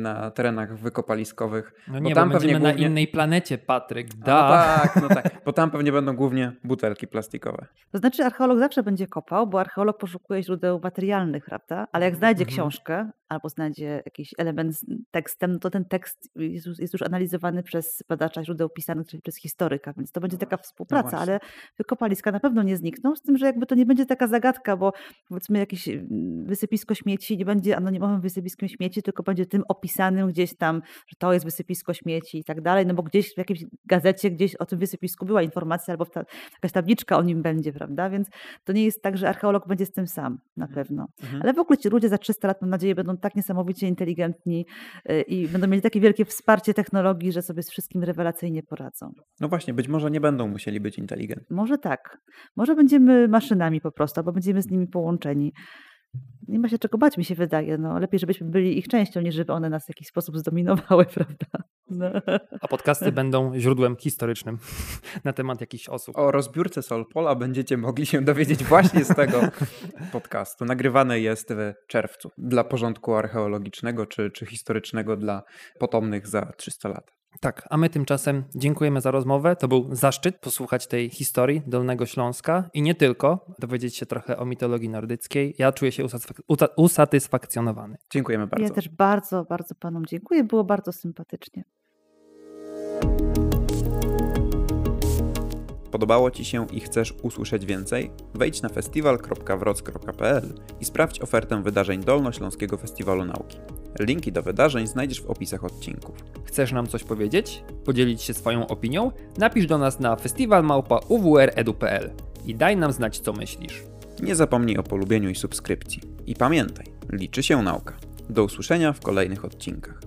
S1: na terenach wykopaliskowych.
S2: No nie, bo tam bo pewnie głównie... na innej planecie, Patryk, da.
S1: No tak, no tak, bo tam pewnie będą głównie butelki plastikowe.
S3: To znaczy archeolog zawsze będzie kopał, bo archeolog poszukuje źródeł materialnych, prawda? Ale jak znajdzie mhm. książkę albo znajdzie jakiś element z tekstem, no to ten tekst jest, jest, już analizowany przez badacza źródeł pisanych, czyli przez historyka, więc to będzie taka współpraca, no ale wykopaliska na pewno nie znikną, z tym, że jakby to nie będzie taka zagadka, bo powiedzmy jakieś mm, wysypisko śmieci nie będzie anonimowym wysypiskiem śmieci, tylko będzie tym opisanym gdzieś tam, że to jest wysypisko śmieci i tak dalej, no bo gdzieś w jakiejś gazecie gdzieś o tym wysypisku była informacja albo ta, jakaś tabliczka o nim będzie, prawda? Więc to nie jest tak, że archeolog będzie z tym sam, na mhm. pewno. Mhm. Ale w ogóle ci ludzie za 300 lat, mam nadzieję, będą tak niesamowicie inteligentni y, i będą mieli takie wielkie wsparcie technologii, że sobie z wszystkim rewelacyjnie poradzą.
S1: No właśnie, być może nie będą musieli być inteligentni.
S3: Może tak. Może będziemy maszynami po prostu, albo będziemy z nimi połączeni nie ma się czego bać, mi się wydaje. No, lepiej, żebyśmy byli ich częścią, niż żeby one nas w jakiś sposób zdominowały, [LAUGHS] prawda? No.
S2: A podcasty będą źródłem historycznym [LAUGHS] na temat jakichś osób.
S1: O rozbiórce Solpola będziecie mogli się dowiedzieć właśnie z tego [LAUGHS] podcastu. Nagrywany jest w czerwcu dla porządku archeologicznego czy, czy historycznego dla potomnych za 300 lat.
S2: Tak, a my tymczasem dziękujemy za rozmowę. To był zaszczyt posłuchać tej historii Dolnego Śląska i nie tylko, dowiedzieć się trochę o mitologii nordyckiej. Ja czuję się usatysfak- usatysfakcjonowany.
S1: Dziękujemy bardzo.
S3: Ja też bardzo, bardzo panom dziękuję. Było bardzo sympatycznie.
S1: Podobało Ci się i chcesz usłyszeć więcej? Wejdź na festiwal.wroc.pl i sprawdź ofertę wydarzeń Dolnośląskiego Festiwalu Nauki. Linki do wydarzeń znajdziesz w opisach odcinków.
S2: Chcesz nam coś powiedzieć? Podzielić się swoją opinią? Napisz do nas na festiwalmałpa.uwredu.pl i daj nam znać, co myślisz.
S1: Nie zapomnij o polubieniu i subskrypcji. I pamiętaj, liczy się nauka. Do usłyszenia w kolejnych odcinkach.